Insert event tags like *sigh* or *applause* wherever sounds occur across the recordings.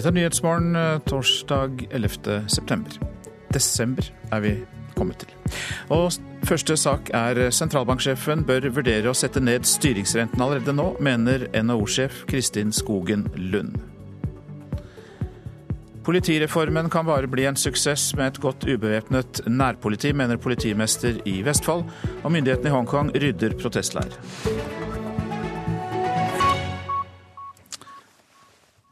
Dette er Nyhetsmorgen torsdag 11. september. Desember er vi kommet til. Og første sak er sentralbanksjefen bør vurdere å sette ned styringsrenten allerede nå, mener NHO-sjef Kristin Skogen Lund. Politireformen kan bare bli en suksess med et godt ubevæpnet nærpoliti, mener politimester i Vestfold, og myndighetene i Hongkong rydder protestleir.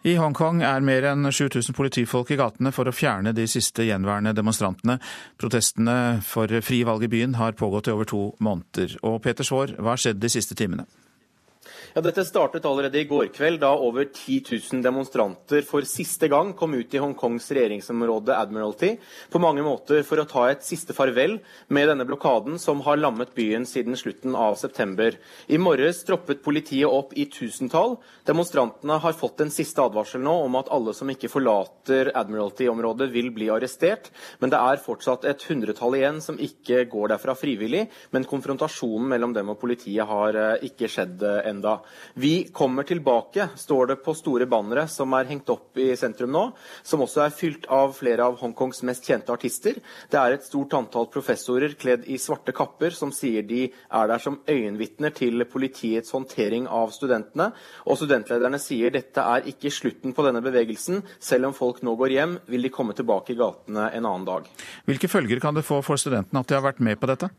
I Hongkong er mer enn 7000 politifolk i gatene for å fjerne de siste gjenværende demonstrantene. Protestene for fri valg i byen har pågått i over to måneder. Og Peter Svaar, hva har skjedd de siste timene? Ja, Dette startet allerede i går kveld, da over 10 000 demonstranter for siste gang kom ut i Hongkongs regjeringsområde Admiralty, på mange måter for å ta et siste farvel med denne blokaden som har lammet byen siden slutten av september. I morges troppet politiet opp i tusentall. Demonstrantene har fått en siste advarsel nå om at alle som ikke forlater Admiralty-området, vil bli arrestert. Men det er fortsatt et hundretall igjen som ikke går derfra frivillig. Men konfrontasjonen mellom dem og politiet har eh, ikke skjedd eh, Vi kommer tilbake, står det på store bannere som er hengt opp i sentrum nå, som også er fylt av flere av Hongkongs mest kjente artister. Det er et stort antall professorer kledd i svarte kapper som sier de er der som øyenvitner til politiets håndtering av studentene. Og studentlederne sier dette er ikke slutten på denne bevegelsen. Selv om folk nå går hjem, vil de komme tilbake i gatene en annen dag. Hvilke følger kan det få for studentene at de har vært med på dette?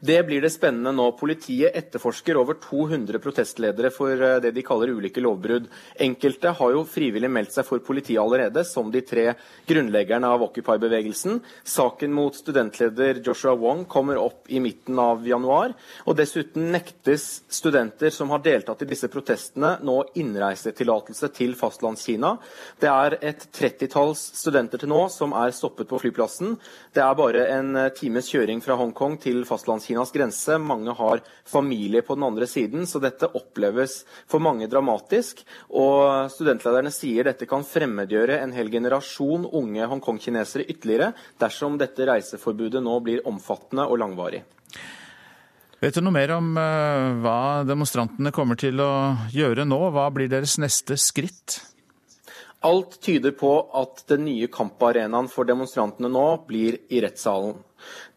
Det blir det spennende nå. Politiet etterforsker over 200 protestledere for eh, det de kaller ulike lovbrudd. Enkelte har jo frivillig meldt seg for politiet allerede, som de tre grunnleggerne av Occupy-bevegelsen. Saken mot studentleder Joshua Wong kommer opp i midten av januar. Og dessuten nektes studenter som har deltatt i disse protestene, nå innreisetillatelse til Fastlandskina. Det er et trettitalls studenter til nå som er stoppet på flyplassen. Det er bare en eh, times kjøring fra Hongkong til Fastlandskina Kinas grense. Mange har familie på den andre siden, så dette oppleves for mange dramatisk. Og studentlederne sier dette kan fremmedgjøre en hel generasjon unge Hongkong-kinesere ytterligere dersom dette reiseforbudet nå blir omfattende og langvarig. Vet du noe mer om uh, hva demonstrantene kommer til å gjøre nå? Hva blir deres neste skritt? Alt tyder på at den nye kamparenaen for demonstrantene nå blir i rettssalen.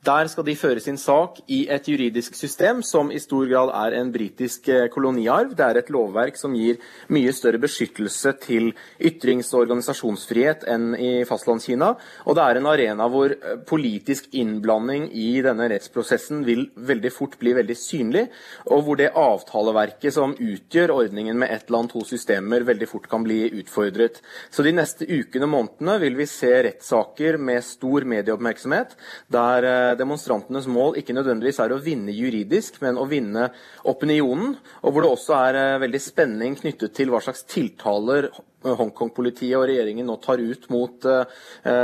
Der skal de føre sin sak i et juridisk system som i stor grad er en britisk eh, koloniarv. Det er et lovverk som gir mye større beskyttelse til ytrings- og organisasjonsfrihet enn i Fastlandskina. Og det er en arena hvor eh, politisk innblanding i denne rettsprosessen vil veldig fort bli veldig synlig, og hvor det avtaleverket som utgjør ordningen med ett land, to systemer, veldig fort kan bli utfordret. Så de neste ukene og månedene vil vi se rettssaker med stor medieoppmerksomhet. der eh, demonstrantenes mål ikke nødvendigvis er å vinne juridisk, men å vinne opinionen. Og hvor det også er eh, veldig spenning knyttet til hva slags tiltaler Hongkong-politiet og regjeringen nå tar ut mot uh,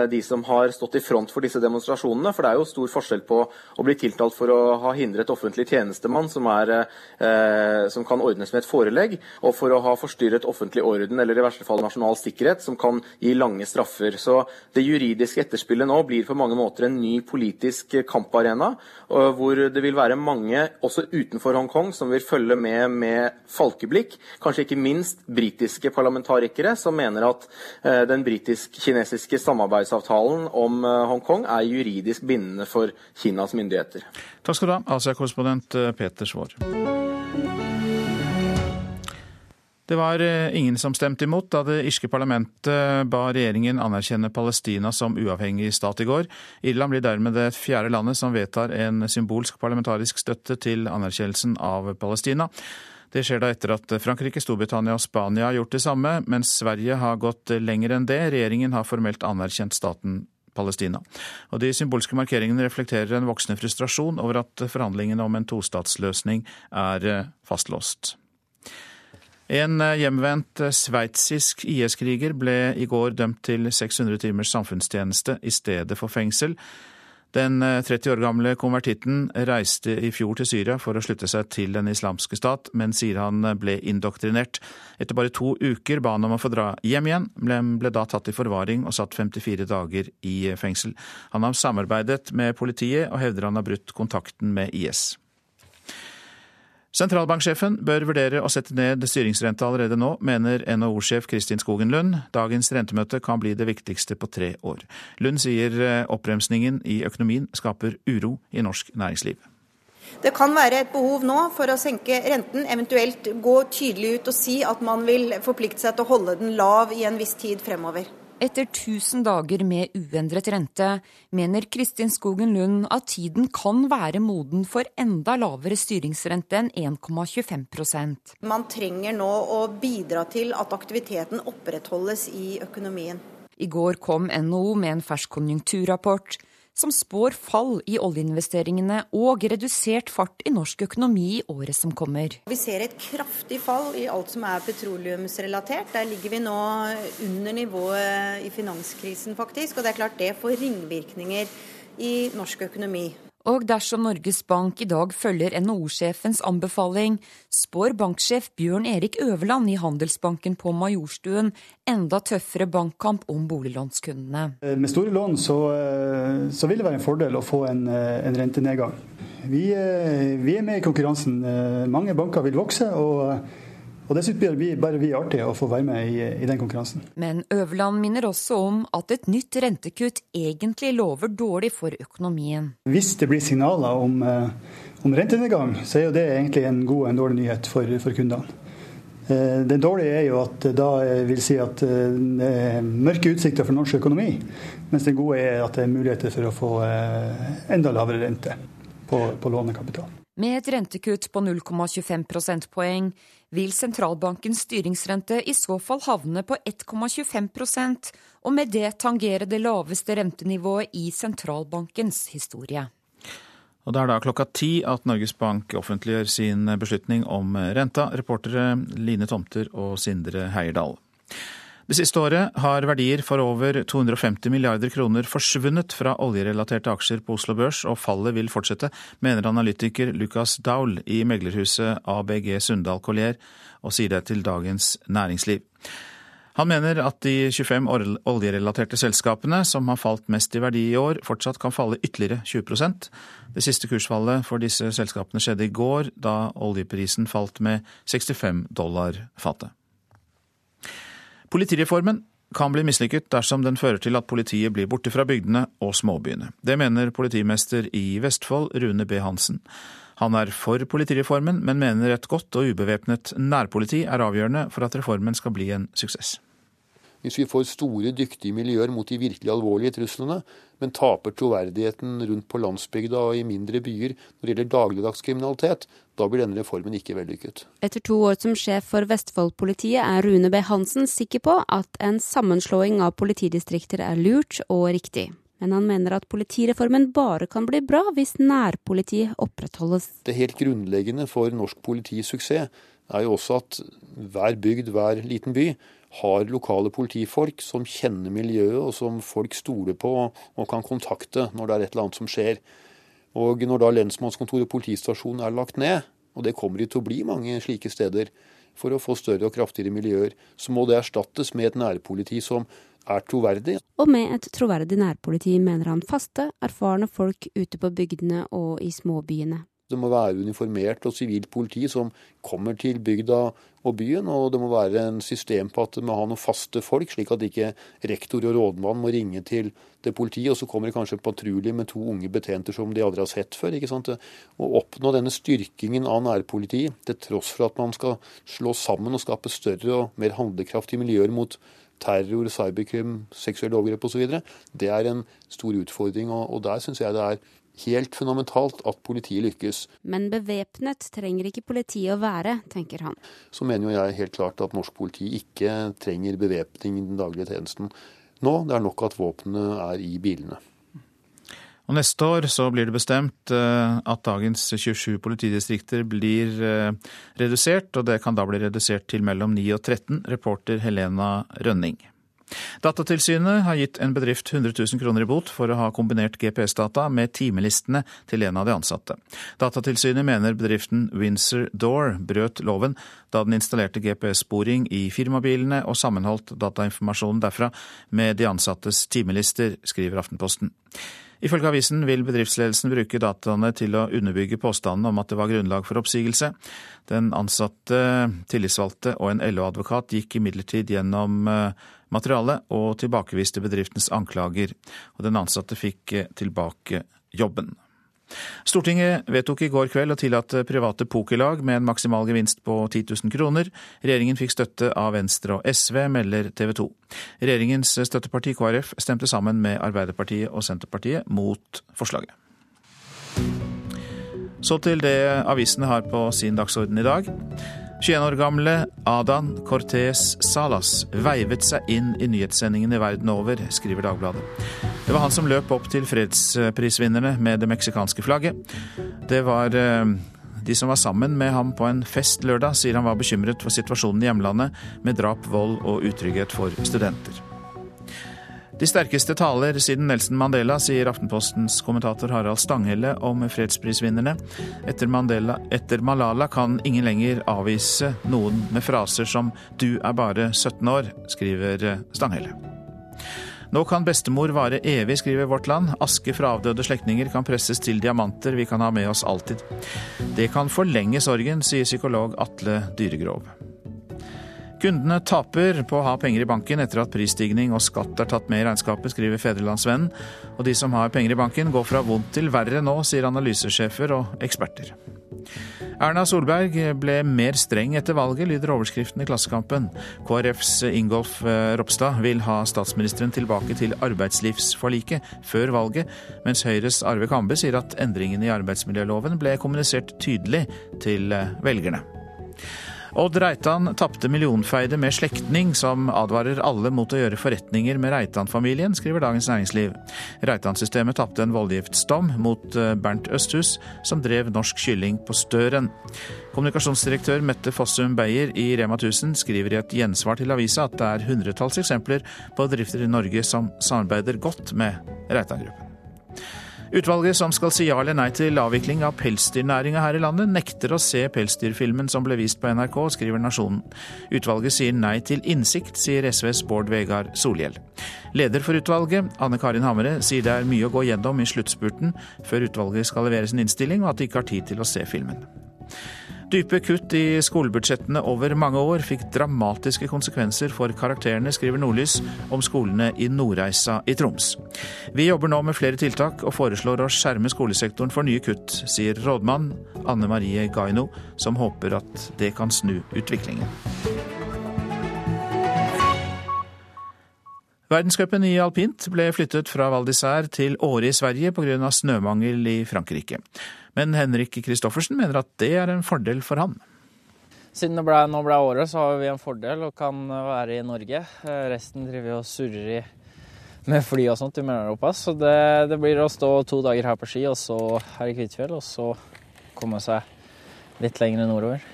de som har stått i front for disse demonstrasjonene. For det er jo stor forskjell på å bli tiltalt for å ha hindret offentlig tjenestemann, som, er, som kan ordnes med et forelegg, og for å ha forstyrret offentlig orden, eller i verste fall nasjonal sikkerhet, som kan gi lange straffer. Så det juridiske etterspillet nå blir på mange måter en ny politisk kamparena, hvor det vil være mange, også utenfor Hongkong, som vil følge med med falkeblikk. Kanskje ikke minst britiske parlamentarikere som mener at eh, den britisk-kinesiske samarbeidsavtalen om eh, Hongkong er juridisk bindende for Kinas myndigheter. Takk skal du ha, Asia-korrespondent eh, Peter Svaar. Det var ingen som stemte imot da det irske parlamentet ba regjeringen anerkjenne Palestina som uavhengig stat i går. Irland blir dermed det fjerde landet som vedtar en symbolsk parlamentarisk støtte til anerkjennelsen av Palestina. Det skjer da etter at Frankrike, Storbritannia og Spania har gjort det samme, mens Sverige har gått lenger enn det. Regjeringen har formelt anerkjent staten Palestina. Og De symbolske markeringene reflekterer en voksende frustrasjon over at forhandlingene om en tostatsløsning er eh, fastlåst. En eh, hjemvendt sveitsisk IS-kriger ble i går dømt til 600 timers samfunnstjeneste i stedet for fengsel. Den 30 eh, år gamle konvertitten reiste i fjor til Syria for å slutte seg til Den islamske stat, men sier han ble indoktrinert. Etter bare to uker ba han om å få dra hjem igjen, men ble da tatt i forvaring og satt 54 dager i fengsel. Han har samarbeidet med politiet og hevder han har brutt kontakten med IS. Sentralbanksjefen bør vurdere å sette ned styringsrenta allerede nå, mener NHO-sjef Kristin Skogen Lund. Dagens rentemøte kan bli det viktigste på tre år. Lund sier eh, oppbremsningen i økonomien skaper uro i norsk næringsliv. Det kan være et behov nå for å senke renten, eventuelt gå tydelig ut og si at man vil forplikte seg til å holde den lav i en viss tid fremover. Etter 1000 dager med uendret rente, mener Kristin Skogen Lund at tiden kan være moden for enda lavere styringsrente enn 1,25% Man trenger nå å bidra til at aktiviteten opprettholdes i økonomien. I går kom NHO med en fersk konjunkturrapport som spår fall i oljeinvesteringene og redusert fart i norsk økonomi i året som kommer. Vi ser et kraftig fall i alt som er petroleumsrelatert. Der ligger vi nå under nivået i finanskrisen, faktisk. Og det er klart det får ringvirkninger i norsk økonomi. Og dersom Norges Bank i dag følger NHO-sjefens anbefaling, spår banksjef Bjørn Erik Øverland i Handelsbanken på Majorstuen enda tøffere bankkamp om boliglånskundene. Eh, med store lån så, eh, så, vil det være en fordel å få en, eh, en rentenedgang. Vi, vi, er med i konkurransen. Mange banker vil vokse. og og Det syns vi bare vi er artig å få være med i, i, den konkurransen. Men Øverland minner også om at et nytt rentekutt egentlig lover dårlig for økonomien. Hvis det blir signaler om, eh, om rentenedgang, så er jo det egentlig en god og en dårlig nyhet for, for kundene. Eh, det dårlige er jo at da vil si at eh, det er mørke utsikter for norsk økonomi. Mens det gode er at det er muligheter for å få enda lavere rente på, på lånekapital. Med et rentekutt på 0,25 prosentpoeng vil sentralbankens styringsrente i så fall havne på 1,25% og med det tangere det laveste rentenivået i sentralbankens historie. Og Det er da klokka ti at Norges Bank offentliggjør sin beslutning om renta. Reportere Line Tomter og Sindre Heierdal. Det siste året har verdier for over 250 milliarder kroner forsvunnet fra oljerelaterte aksjer på Oslo Børs, og fallet vil fortsette, mener analytiker Lucas Daul i meglerhuset ABG Sundal Collier, og sier det til Dagens Næringsliv. Han mener at de 25 oljerelaterte selskapene som har falt mest i verdi i år, fortsatt kan falle ytterligere 20% Det siste kursfallet for disse selskapene skjedde i går, da oljeprisen falt med 65 dollar fatet. Politireformen kan bli mislykket dersom den fører til at politiet blir borte fra bygdene og småbyene. Det mener politimester i Vestfold, Rune B. Hansen. Han er for politireformen, men mener et godt og ubevæpnet nærpoliti er avgjørende for at reformen skal bli en suksess. Hvis vi får store, dyktige miljøer mot de virkelig alvorlige truslene, men taper troverdigheten rundt på landsbygda og i mindre byer når det gjelder dagligdags kriminalitet, da blir denne reformen ikke vellykket. Etter to år som sjef for Vestfold-politiet er Rune B. Hansen sikker på at en sammenslåing av politidistrikter er lurt og riktig. Men han mener at politireformen bare kan bli bra hvis nærpolitiet opprettholdes. Det helt grunnleggende for norsk politis suksess er jo også at hver bygd, hver liten by har lokale politifolk som kjenner miljøet, og som folk stoler på og kan kontakte når det er et eller annet som skjer. Og når da lensmannskontoret og politistasjonen er lagt ned, og det kommer til å bli mange slike steder, for å få større og kraftigere miljøer, så må det erstattes med et nærpoliti som er troverdig. Og med et troverdig nærpoliti mener han faste, erfarne folk ute på bygdene og i småbyene. Det må være uniformert og sivilt politi som kommer til bygda og byen, og det må være en system på at det må ha noen faste folk, slik at ikke rektor og rådmann må ringe til det politiet, og så kommer det kanskje en patrulje med to unge betjenter som de aldri har sett før. ikke sant? Å oppnå denne styrkingen av nærpoliti, til tross for at man skal slå sammen og skape større og mer handlekraftige miljøer mot terror, cyberkrim, seksuelle overgrep osv., det er en stor utfordring. Og, og der syns jeg det er helt fundamentalt at politiet lykkes. Men bevæpnet trenger ikke politiet å være, tenker han. Så mener jo jeg helt klart at norsk politi ikke trenger bevæpning i den daglige tjenesten nå. Det er nok at våpnene er i bilene. Og Neste år så blir det bestemt eh, at dagens 27 politidistrikter blir eh, redusert, og det kan da bli redusert til mellom 9 og 13, reporter Helena Rønning. Datatilsynet har gitt en bedrift 100 000 kroner i bot for å ha kombinert GPS-data med timelistene til en av de ansatte. Datatilsynet mener bedriften Windsor Door brøt loven da den installerte GPS-sporing i firmabilene og sammenholdt datainformasjonen derfra med de ansattes timelister, skriver Aftenposten. Ifølge avisen vil bedriftsledelsen bruke dataene til å underbygge påstanden om at det var grunnlag for oppsigelse. Den ansatte, tillitsvalgte og en LO-advokat gikk imidlertid gjennom eh, materialet og tilbakeviste bedriftens anklager, og den ansatte fikk eh, tilbake jobben. Stortinget vedtok i går kveld å tillate private pokerlag med en maksimal gevinst på 10 000 kroner. Regjeringen fikk støtte av Venstre og SV, melder TV 2. Regjeringens støtteparti KrF stemte sammen med Arbeiderpartiet og Senterpartiet mot forslaget. Så til det avisene har på sin dagsorden i dag. 21 år gamle Adan Cortez Salas veivet seg inn i nyhetssendingene verden over, skriver Dagbladet. Det var han som løp opp til fredsprisvinnerne med det meksikanske flagget. Det var eh, de som var sammen med ham på en fest lørdag, sier han var bekymret for situasjonen i hjemlandet, med drap, vold og utrygghet for studenter. De sterkeste taler siden Nelson Mandela, sier Aftenpostens kommentator Harald Stanghelle om fredsprisvinnerne. Etter, Mandela, etter Malala kan ingen lenger avvise noen med fraser som 'du er bare 17 år', skriver Stanghelle. Nå kan bestemor vare evig, skriver Vårt Land. Aske fra avdøde slektninger kan presses til diamanter vi kan ha med oss alltid. Det kan forlenge sorgen, sier psykolog Atle Dyregrov. Kundene taper på å ha penger i banken etter at prisstigning og skatt er tatt med i regnskapet, skriver Fedrelandsvennen. Og de som har penger i banken går fra vondt til verre nå, sier analysesjefer og eksperter. Erna Solberg ble mer streng etter valget, lyder overskriften i Klassekampen. KrFs Ingolf eh, Ropstad vil ha statsministeren tilbake til arbeidslivsforliket før valget, mens Høyres Arve Kambe sier at endringene i arbeidsmiljøloven ble kommunisert tydelig til eh, velgerne. Odd Reitan tapte millionfeide med slektning, som advarer alle mot å gjøre forretninger med Reitan-familien, skriver Dagens Næringsliv. Reitan-systemet tapte en voldgiftsdom mot eh, Bernt Østhus, som drev Norsk Kylling på Støren. Kommunikasjonsdirektør Mette Fossum Beyer i Rema 1000 skriver i et gjensvar til avisa at det er hundretalls eksempler på bedrifter i Norge som samarbeider godt med Reitan-gruppen. Utvalget som skal si ja eller nei til avvikling av pelsdyrnæringa her i landet, nekter å se pelsdyrfilmen som ble vist på NRK, skriver Nasjonen. Utvalget sier nei til innsikt, sier SVs Bård Vegar Solhjell. Leder for utvalget, Anne Karin Hamre, sier det er mye å gå gjennom i sluttspurten før utvalget skal levere sin innstilling, og at de ikke har tid til å se filmen. Dype kutt i skolebudsjettene over mange år fikk dramatiske konsekvenser for karakterene, skriver Nordlys om skolene i Nordreisa i Troms. Vi jobber nå med flere tiltak og foreslår å skjerme skolesektoren for nye kutt, sier rådmann Anne Marie Gaino, som håper at det kan snu utviklingen. Verdenscupen i alpint ble flyttet fra Val d'Isère til Åre i Sverige pga. snømangel i Frankrike. Men Henrik Kristoffersen mener at det er en fordel for han. Siden det ble, nå ble året, så har vi en fordel og kan være i Norge. Eh, resten driver og surrer i, med fly og sånt i Mellom-Europa. Så det, det, blir å stå to dager her på ski, og så her i Kvitfjell, og så komme seg litt lenger nordover.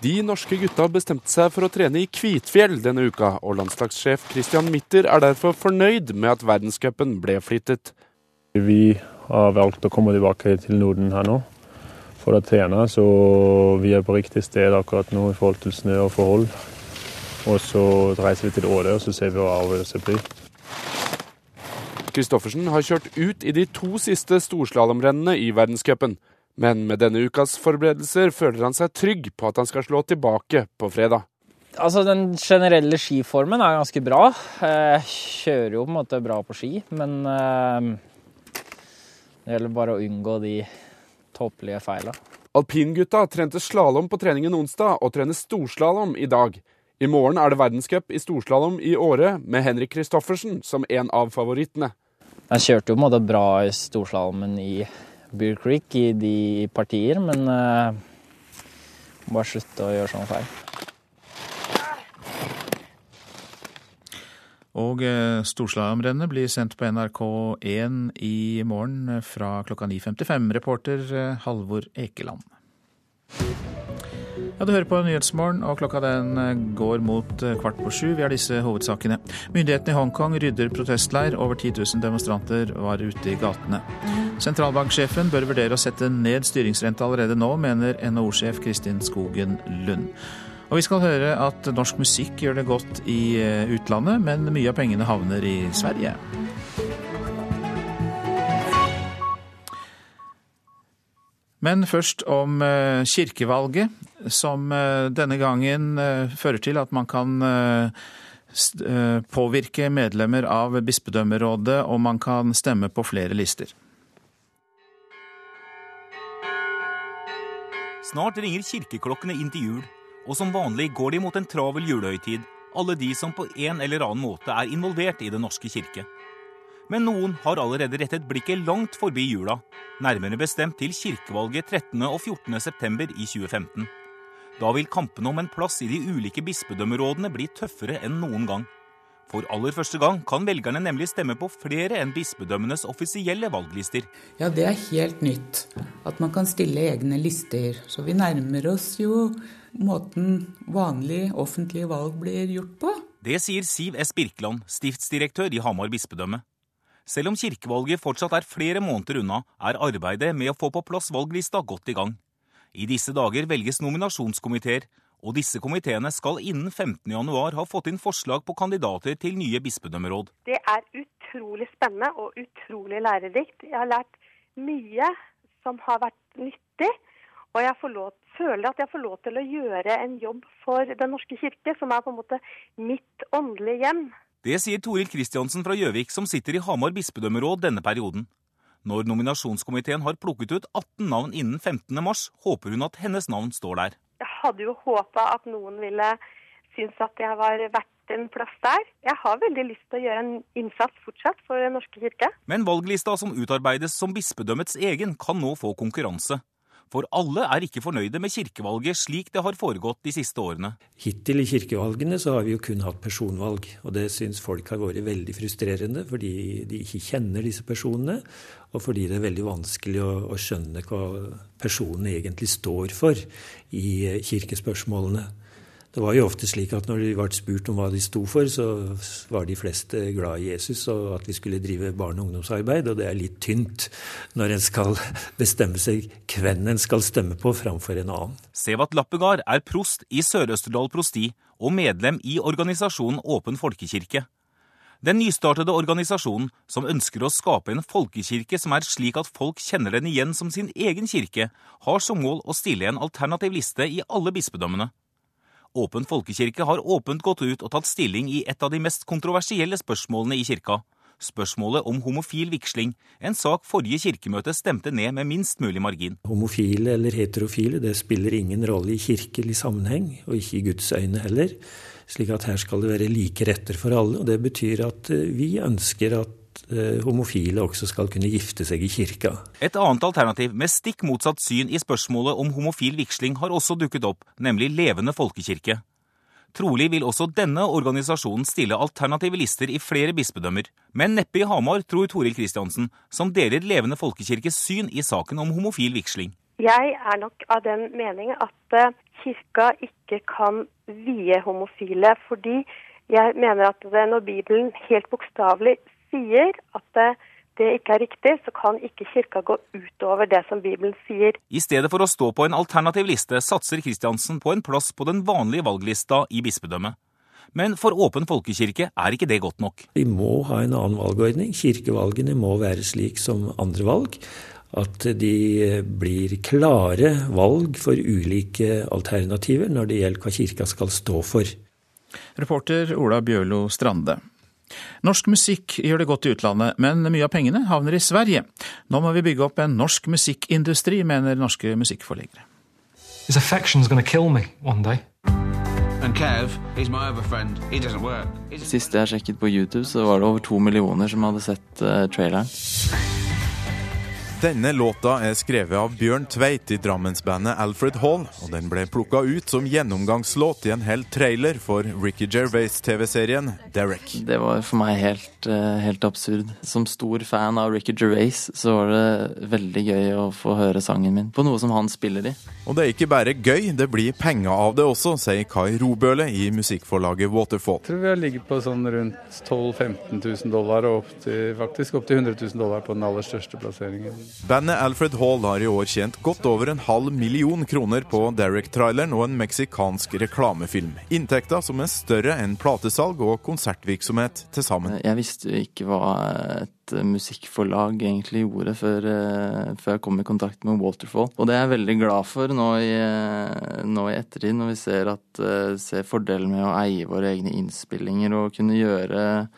De norske gutta bestemte seg for å trene i Kvitfjell denne uka, og landslagssjef Christian Mitter er derfor fornøyd med at verdenscupen ble flyttet. Vi har valgt å komme tilbake til Norden her nå for å trene. Så vi er på riktig sted akkurat nå i forhold til snø og forhold. Og så reiser vi til Åre og så ser vi hva avgjørelsen blir. Kristoffersen har kjørt ut i de to siste storslalåmrennene i verdenscupen. Men med denne ukas forberedelser føler han seg trygg på at han skal slå tilbake på fredag. Altså, Den generelle skiformen er ganske bra. Jeg kjører jo på en måte bra på ski, men eh, det gjelder bare å unngå de tåpelige feila. Alpingutta trente slalåm på treningen onsdag og trener storslalåm i dag. I morgen er det verdenscup i storslalåm i Åre med Henrik Kristoffersen som en av favorittene. Jeg kjørte jo på en måte bra i storslalåmen i Beer Creek i de partier, men uh, bare slutte å gjøre sånne feil. Og eh, Storslalåmrennet blir sendt på NRK1 i morgen fra klokka 9.55. Reporter eh, Halvor Ekeland. Ja, Du hører på Nyhetsmorgen, og klokka den eh, går mot kvart på sju. Vi har disse hovedsakene. Myndighetene i Hongkong rydder protestleir. Over 10 000 demonstranter var ute i gatene. Sentralbanksjefen bør vurdere å sette ned styringsrente allerede nå, mener NHO-sjef Kristin Skogen Lund. Og vi skal høre at norsk musikk gjør det godt i eh, utlandet, men mye av pengene havner i Sverige. Men først om eh, kirkevalget, som eh, denne gangen eh, fører til at man kan påvirke medlemmer av bispedømmerådet, og man kan stemme på flere lister. Snart ringer kirkeklokkene inn til jul, og som vanlig går de mot en travel julehøytid, alle de som på en eller annen måte er involvert i Den norske kirke. Men noen har allerede rettet blikket langt forbi jula, nærmere bestemt til kirkevalget 13. og 14. september i 2015. Da vil kampene om en plass i de ulike bispedømmerådene bli tøffere enn noen gang. For aller første gang kan velgerne nemlig stemme på flere enn bispedømmenes offisielle valglister. Ja, det er helt nytt. At man kan stille egne lister. Så vi nærmer oss jo måten vanlige offentlige valg blir gjort på. Det sier Siv S. Birkeland, stiftsdirektør i Hamar bispedømme. Selv om kirkevalget fortsatt er flere måneder unna, er arbeidet med å få på plass valglista godt i gang. I disse dager velges nominasjonskomiteer, og disse komiteene skal innen 15.1 ha fått inn forslag på kandidater til nye bispedømmeråd. Det er utrolig spennende og utrolig lærerikt. Jeg har lært mye som har vært nyttig. Og jeg lov, føler at jeg får lov til å gjøre en jobb for Den norske kirke, som er på en måte mitt åndelige hjem. Det sier Toril Kristiansen fra Gjøvik, som sitter i Hamar bispedømmeråd denne perioden. Når nominasjonskomiteen har plukket ut 18 navn innen 15. mars, håper hun at hennes navn står der. Jeg hadde jo håpa at noen ville synes at jeg var verdt en plass der. Jeg har veldig lyst til å gjøre en innsats fortsatt for Den norske kirke. Men valglista som utarbeides som bispedømmets egen, kan nå få konkurranse. For alle er ikke fornøyde med kirkevalget slik det har foregått de siste årene. Hittil i kirkevalgene så har vi jo kun hatt personvalg, og det syns folk har vært veldig frustrerende fordi de ikke kjenner disse personene, og fordi det er veldig vanskelig å, å skjønne hva personene egentlig står for i kirkespørsmålene. Det var jo ofte slik at når de ble spurt om hva de sto for, så var de fleste glad i Jesus og at vi skulle drive barne- og ungdomsarbeid, og det er litt tynt når en skal bestemme seg hvem en skal stemme på framfor en annen. Sevat Lappegard er prost i Sør-Østerdal prosti og medlem i organisasjonen Åpen folkekirke. Den nystartede organisasjonen, som ønsker å skape en folkekirke som er slik at folk kjenner den igjen som sin egen kirke, har som mål å stille en alternativ liste i alle bispedømmene. Åpen folkekirke har åpent gått ut og tatt stilling i et av de mest kontroversielle spørsmålene i kirka. Spørsmålet om homofil vigsling, en sak forrige kirkemøte stemte ned med minst mulig margin. Homofile eller heterofile, det spiller ingen rolle i kirkelig sammenheng, og ikke i Guds øyne heller. Slik at her skal det være like retter for alle. og Det betyr at eh, vi ønsker at homofile også skal kunne gifte seg i kirka. Et annet alternativ med stikk motsatt syn i spørsmålet om homofil vigsling har også dukket opp, nemlig Levende folkekirke. Trolig vil også denne organisasjonen stille alternative lister i flere bispedømmer, men neppe i Hamar, tror Toril Kristiansen, som deler Levende folkekirkes syn i saken om homofil vigsling. Jeg er nok av den mening at eh, kirka ikke kan vie homofile, fordi jeg mener at det når Bibelen helt bokstavelig sier at det, det ikke er riktig, så kan ikke kirka gå utover det som Bibelen sier. I stedet for å stå på en alternativ liste, satser Kristiansen på en plass på den vanlige valglista i bispedømmet. Men for Åpen folkekirke er ikke det godt nok. Vi må ha en annen valgordning. Kirkevalgene må være slik som andre valg. At de blir klare valg for ulike alternativer når det gjelder hva kirka skal stå for. Reporter Ola Bjørlo Strande. Norsk musikk gjør det godt i utlandet, men mye av pengene havner i Sverige. Nå må vi bygge opp en norsk musikkindustri, mener norske musikkforleggere. Sist jeg sjekket på YouTube, så var det over to millioner som hadde sett uh, traileren. Denne låta er skrevet av Bjørn Tveit i Drammensbandet Alfred Hall, og den ble plukka ut som gjennomgangslåt i en hel trailer for Ricky Gervais-TV-serien Derek. Det var for meg helt, eh, helt, absurd. Som stor fan av Ricky Gervais så var det veldig gøy å få høre sangen min på noe som han spiller i. Og det er ikke bare gøy, det blir penger av det også, sier Kai Robøle i musikkforlaget Waterfall. Jeg tror vi har ligget på sånn rundt 12 000-15 000 dollar, og opp til, faktisk opp til 100 000 dollar på den aller største plasseringen. Bandet Alfred Hall har i år tjent godt over en halv million kroner på Derek-traileren og en meksikansk reklamefilm. Inntekta som er større enn platesalg og konsertvirksomhet til sammen. Jeg visste jo ikke hva et musikkforlag egentlig gjorde før, eh, før, jeg kom i kontakt med Waterfall. Og det er jeg veldig glad for nå i, eh, nå i ettertid, når vi ser, at, eh, ser fordelen med å eie våre egne innspillinger og kunne gjøre,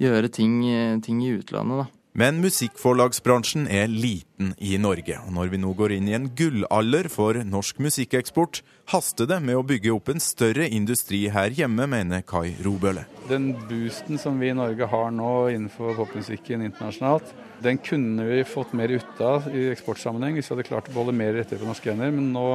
gjøre ting, ting i utlandet. da. Men musikkforlagsbransjen er liten i Norge, og når vi nå går inn i en gullalder for norsk musikkeksport, haster det med å bygge opp en større industri her hjemme, mener Kai Robøle. Den boosten som vi i Norge har nå innenfor popmusikken internasjonalt, den kunne vi fått mer ut av i eksportsammenheng hvis vi hadde klart å beholde mer rettigheter på norske hender. Men nå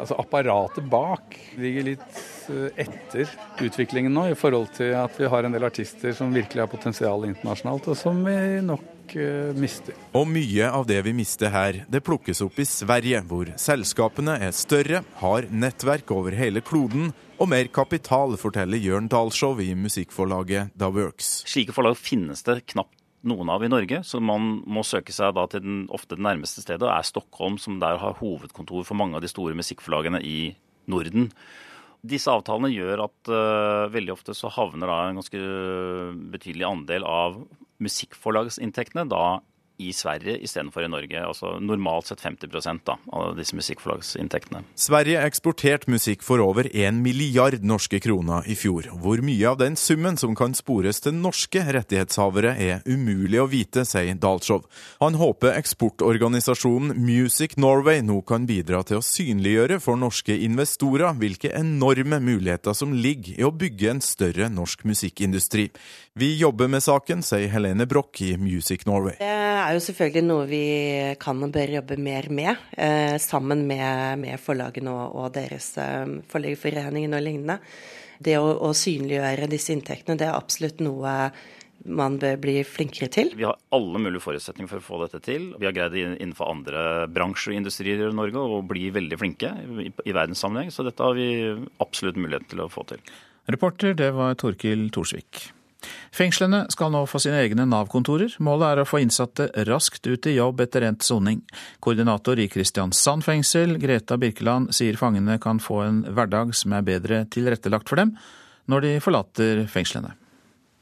altså apparatet bak ligger litt eh, etter utviklingen nå, i forhold til at vi har en del artister som virkelig har potensial internasjonalt, og som vi nok uh, mister. Og mye av det vi mister her, det plukkes opp i Sverige, hvor selskapene er større, har nettverk over hele kloden og mer kapital, forteller Jørn Dahlshow i musikkforlaget Da Works. Slike forlag finnes det knapt noen av i Norge, så man må søke seg da til den, ofte det nærmeste stedet, og er Stockholm, som der har hovedkontor for mange av de store musikkforlagene i Norden. Disse avtalene gjør at uh, veldig ofte så havner da en ganske betydelig andel av musikkforlagsinntektene da i Sverige istedenfor i Norge. Altså normalt sett 50 da, av disse musikkforlagsinntektene. Sverige eksporterte musikk for over 1 milliard norske kroner i fjor. Hvor mye av den summen som kan spores til norske rettighetshavere er umulig å vite, sier Dalshov. Han håper eksportorganisasjonen Music Norway nå kan bidra til å synliggjøre for norske investorer hvilke enorme muligheter som ligger i å bygge en større norsk musikkindustri. Vi jobber med saken, sier Helene Broch i Music Norway Det er jo selvfølgelig noe vi kan og bør jobbe mer med, eh, sammen med, med, forlagene og, og deres eh, forleggerforeningen og lignende. Det å, å, synliggjøre disse inntektene, det er absolutt noe man bør bli flinkere til. Vi har alle mulige forutsetninger for å få dette til. Vi har greid det innenfor andre bransjer og industrier i Norge å bli veldig flinke i, i verdenssammenheng, så dette har vi absolutt mulighet til å få til. Reporter, det var Torkil Torsvik. Fengslene skal nå få sine egne Nav-kontorer. Målet er å få innsatte raskt ut i jobb etter endt soning. Koordinator i Kristiansand fengsel, Greta Birkeland, sier fangene kan få en hverdag som er bedre tilrettelagt for dem når de forlater fengslene.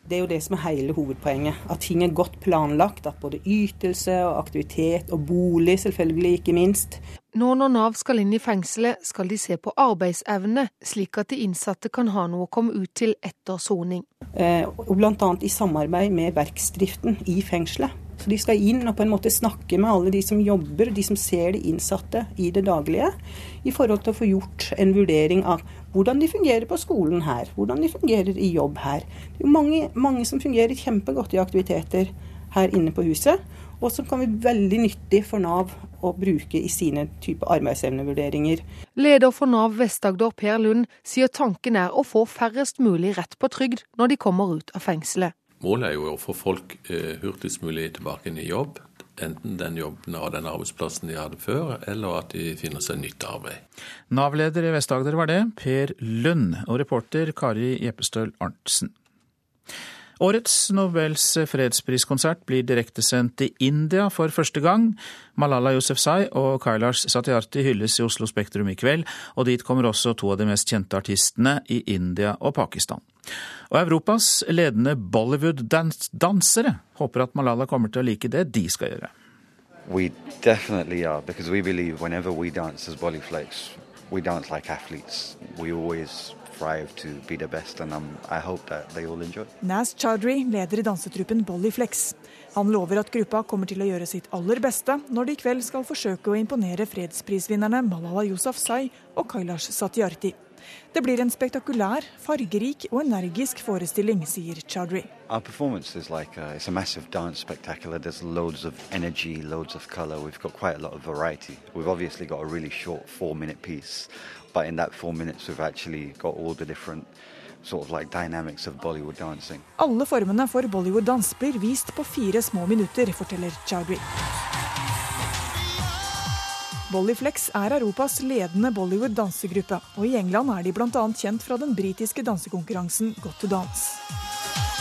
Det er jo det som er hele hovedpoenget. At ting er godt planlagt. At både ytelse og aktivitet og bolig, selvfølgelig ikke minst. Nå når Nav skal inn i fengselet, skal de se på arbeidsevne, slik at de innsatte kan ha noe å komme ut til etter soning. Eh, Bl.a. i samarbeid med verksdriften i fengselet. Så De skal inn og på en måte snakke med alle de som jobber, de som ser de innsatte i det daglige, i forhold til å få gjort en vurdering av hvordan de fungerer på skolen her, hvordan de fungerer i jobb her. Det er mange, mange som fungerer kjempegodt i aktiviteter her inne på huset, og som kan være veldig nyttig for Nav å bruke i sine type arbeidsevnevurderinger. Leder for Nav Vest-Agder, Per Lund, sier tanken er å få færrest mulig rett på trygd når de kommer ut av fengselet. Målet er jo å få folk eh, hurtigst mulig tilbake inn i jobb. Enten den jobben og den arbeidsplassen de hadde før, eller at de finner seg nytt arbeid. Nav-leder i Vest-Agder var det, Per Lund, og reporter Kari Jeppestøl Arntzen. Årets Nobels fredspriskonsert blir direktesendt i India for første gang. Malala Yousefzai og Kailash Satyarthi hylles i Oslo Spektrum i kveld, og dit kommer også to av de mest kjente artistene i India og Pakistan. Og Europas ledende Bollywood-dansere håper at Malala kommer til å like det de skal gjøre. We definitely are, because we believe whenever we dance as Bollyflex, we dance like athletes. We always strive to be the best, and I'm, I hope that they all enjoy. Naz Chowdhury leder i dansetruppen Bollyflex. Han lover at gruppa kommer til å gjøre sitt aller beste når de i kveld skal forsøke å imponere fredsprisvinnerne Malala Yousafzai og Kailash Satyarthi. Det blir en spektakulær, fargerik og energisk forestilling, sier Chowdhury. Our performance is like a, it's a massive dance spectacular. There's loads of energy, loads of color. We've got quite a lot of variety. We've obviously got a really short four-minute piece, but in that four minutes we've actually got all the different sort of like. Alle formene for Bollywood-dans blir vist på fire små minutter, forteller Chowdhury. Bollyflex er Europas ledende Bollywood-dansegruppe, og i England er de bl.a. kjent fra den britiske dansekonkurransen Got to Dance.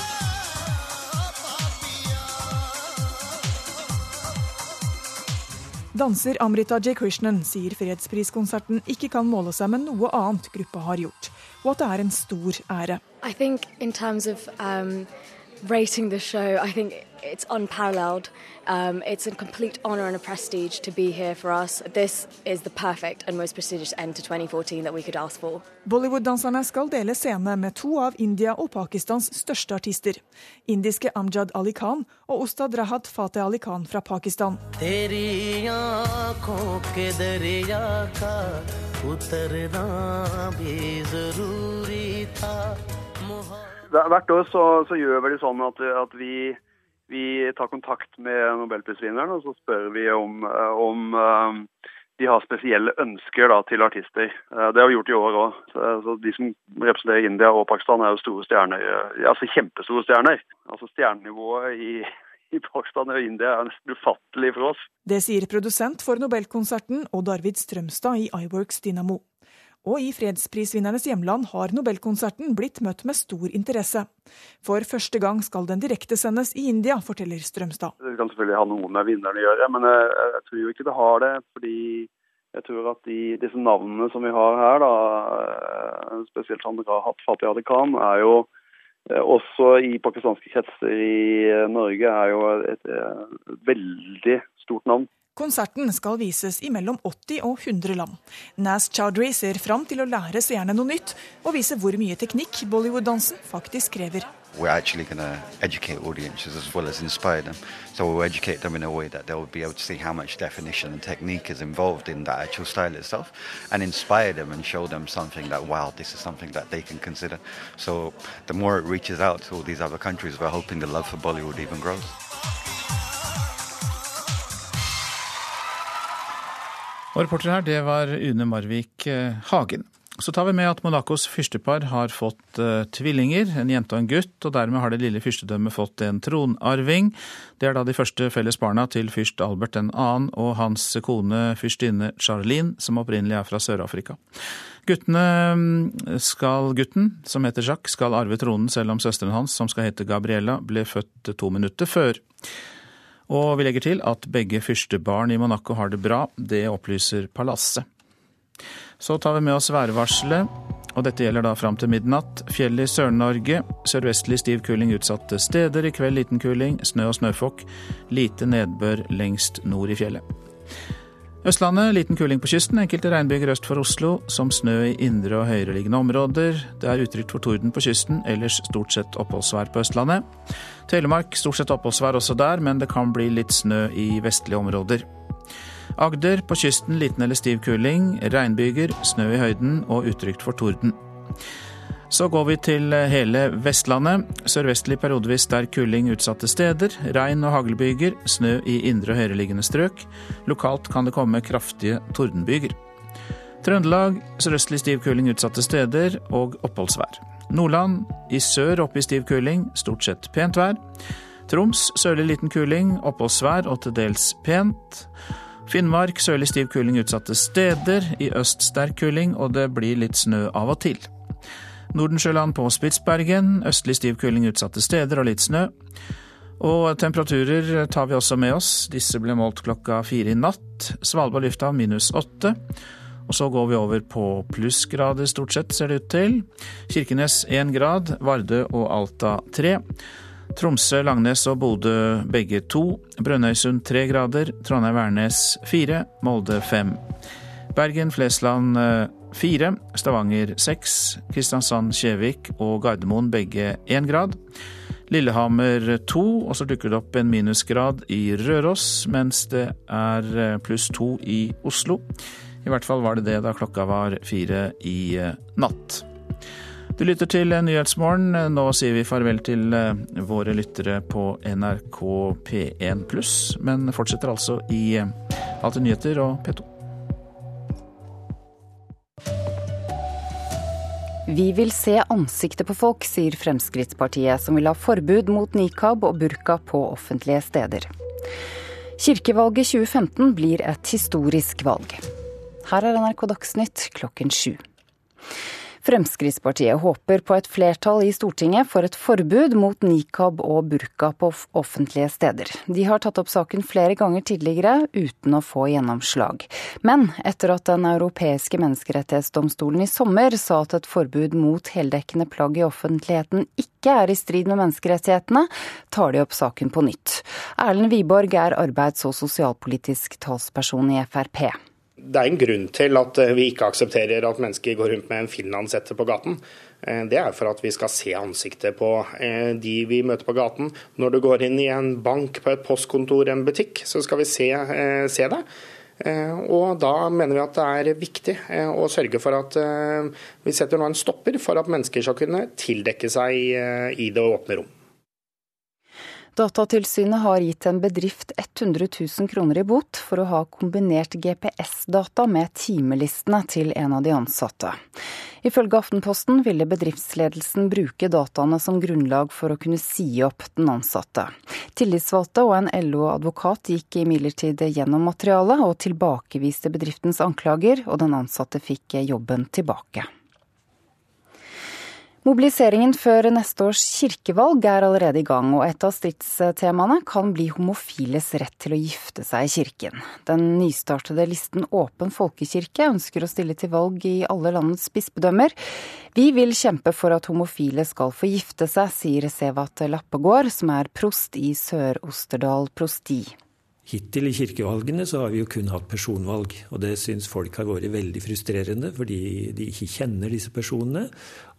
Danser Amrita J. Krishnan sier fredspriskonserten ikke kan måle seg med noe annet gruppa har gjort, og at det er en stor ære. Rating the show, I think it's unparalleled. Um, it's a complete honour and a prestige to be here for us. This is the perfect and most prestigious end to 2014 that we could ask for. Bollywood-danserne skal dele scene med to av India og Pakistans største artister. Indiske Amjad Ali Khan og Ustad Rahat Fateh Ali Khan fra Pakistan. Hvert år så, så gjør vi det sånn at, at vi vi tar kontakt med nobelprisvinneren og så spør vi om, om eh, de har spesielle ønsker da, til artister. Eh, det har vi gjort i år òg. De som representerer India og Pakistan er jo store stjerner. Altså kjempestore stjerner. Altså Stjernenivået i, i Pakistan og India er nesten ufattelig for oss. Det sier produsent for Nobelkonserten Odd Arvid Strømstad i iWorks Dynamo. Og i fredsprisvinnernes hjemland har Nobelkonserten blitt møtt med stor interesse. For første gang skal den direktesendes i India, forteller Strømstad. Det kan selvfølgelig ha noe med vinneren å gjøre, men jeg, tror jo ikke det har det. fordi jeg tror at de, disse navnene som vi har her, da, eh, spesielt Rahat Fatih Ali Khan, er jo eh, også i pakistanske kretser i eh, Norge er jo et, et veldig stort navn. Konserten skal vises i mellom 80 og 100 land. Naz Chowdhury ser fram til å lære seerne noe nytt, og vise hvor mye teknikk Bollywood-dansen faktisk krever. As well as. So in itself and inspire them and show them something that, wow, this is something that they can consider. So the more it reaches out to all these other countries, we're hoping the love for Bollywood even grows. Og reporter her, det var Une Marvik eh, Hagen. Så tar vi med at Monacos fyrstepar har fått uh, tvillinger, en jente og en gutt, og dermed har det lille fyrstedømmet fått en tronarving. Det er da de første felles barna til fyrst Albert 2. og hans kone fyrstinne Charlene, som opprinnelig er fra Sør-Afrika. Skal, gutten, som heter Jacques, skal arve tronen selv om søsteren hans, som skal hete Gabriella, ble født to minutter før. Og vi legger til at begge fyrstebarn i Monaco har det bra. Det opplyser palasset. Så tar vi med oss værvarselet. Og dette gjelder da fram til midnatt. Fjell i Sør-Norge. Sørvestlig stiv kuling utsatte steder. I kveld liten kuling. Snø og snøfokk. Lite nedbør lengst nord i fjellet. Østlandet liten kuling på kysten, enkelte regnbyger øst for Oslo, som snø i indre og høyereliggende områder. Det er utrygt for torden på kysten, ellers stort sett oppholdsvær på Østlandet. Telemark stort sett oppholdsvær også der, men det kan bli litt snø i vestlige områder. Agder på kysten liten eller stiv kuling, regnbyger, snø i høyden og utrygt for torden. Så går vi til eh, hele Vestlandet. Sørvestlig periodevis sterk kuling utsatte steder. Regn og haglbyger. Snø i indre og høyereliggende strøk. Lokalt kan det komme kraftige tordenbyger. Trøndelag sørøstlig stiv kuling utsatte steder og oppholdsvær. Nordland i sør oppe i stiv kuling, stort sett pent vær. Troms sørlig liten kuling, oppholdsvær og til dels pent. Finnmark sørlig stiv kuling utsatte steder, i øst sterk kuling, og det blir litt snø av og til. Nordensjøland på Spitsbergen. Østlig stiv kuling utsatte steder og litt snø. Og temperaturer tar vi også med oss. Disse ble målt klokka fire i natt. Svalbard lufthavn minus åtte. Og så går vi over på plussgrader stort sett, ser det ut til. Kirkenes én grad, Vardø og Alta tre. Tromsø, Langnes og Bodø begge to. Brønnøysund tre grader. Trondheim-Værnes fire. Molde fem. Bergen, Flesland eh, fire. Stavanger seks. Kristiansand, Kjevik og Gardermoen begge én grad. Lillehammer to, og så dukker det opp en minusgrad i Røros, mens det er eh, pluss to i Oslo. I hvert fall var det det da klokka var fire i eh, natt. Du lytter til Nyhetsmorgen. Nå sier vi farvel til våre lyttere på NRK P1 pluss, men fortsetter altså i Alltid nyheter og P2. Vi vil se ansiktet på folk, sier Fremskrittspartiet, som vil ha forbud mot nikab og burka på offentlige steder. Kirkevalget 2015 blir et historisk valg. Her er NRK Dagsnytt klokken sju. Fremskrittspartiet håper på et flertall i Stortinget for et forbud mot nikab og burka på offentlige steder. De har tatt opp saken flere ganger tidligere uten å få gjennomslag. Men etter at Den europeiske menneskerettighetsdomstolen i sommer sa at et forbud mot heldekkende plagg i offentligheten ikke er i strid med menneskerettighetene, tar de opp saken på nytt. Erlend Wiborg er arbeids- og sosialpolitisk talsperson i Frp det er en grunn til at eh, vi ikke aksepterer at mennesker går rundt med en finlandshette på gaten. Eh, det er for at vi skal se ansiktet på eh, de vi møter på gaten. Når du går inn i en bank, på et postkontor, en butikk, så skal vi se, se det. Og da mener vi at det er viktig å sørge for at vi setter nå en stopper for at mennesker skal kunne tildekke seg i det åpne rom. Datatilsynet har gitt en bedrift 100 000 kroner i bot for å ha kombinert GPS-data med timelistene til en av de ansatte. Ifølge Aftenposten ville bedriftsledelsen bruke dataene som grunnlag for å kunne si opp den ansatte. Tillitsvalgte og en LO-advokat gikk imidlertid gjennom materialet og tilbakeviste bedriftens anklager, og den ansatte fikk jobben tilbake. Mobiliseringen før neste års kirkevalg er allerede i gang, og et av stridstemaene kan bli homofiles rett til å gifte seg i kirken. Den nystartede listen Åpen folkekirke ønsker å stille til valg i alle landets bispedømmer. Vi vil kjempe for at homofile skal få gifte seg, sier Sevat Lappegård, som er prost i Sør-Osterdal prosti. Hittil i kirkevalgene så har vi jo kun hatt personvalg, og det syns folk har vært veldig frustrerende fordi de ikke kjenner disse personene,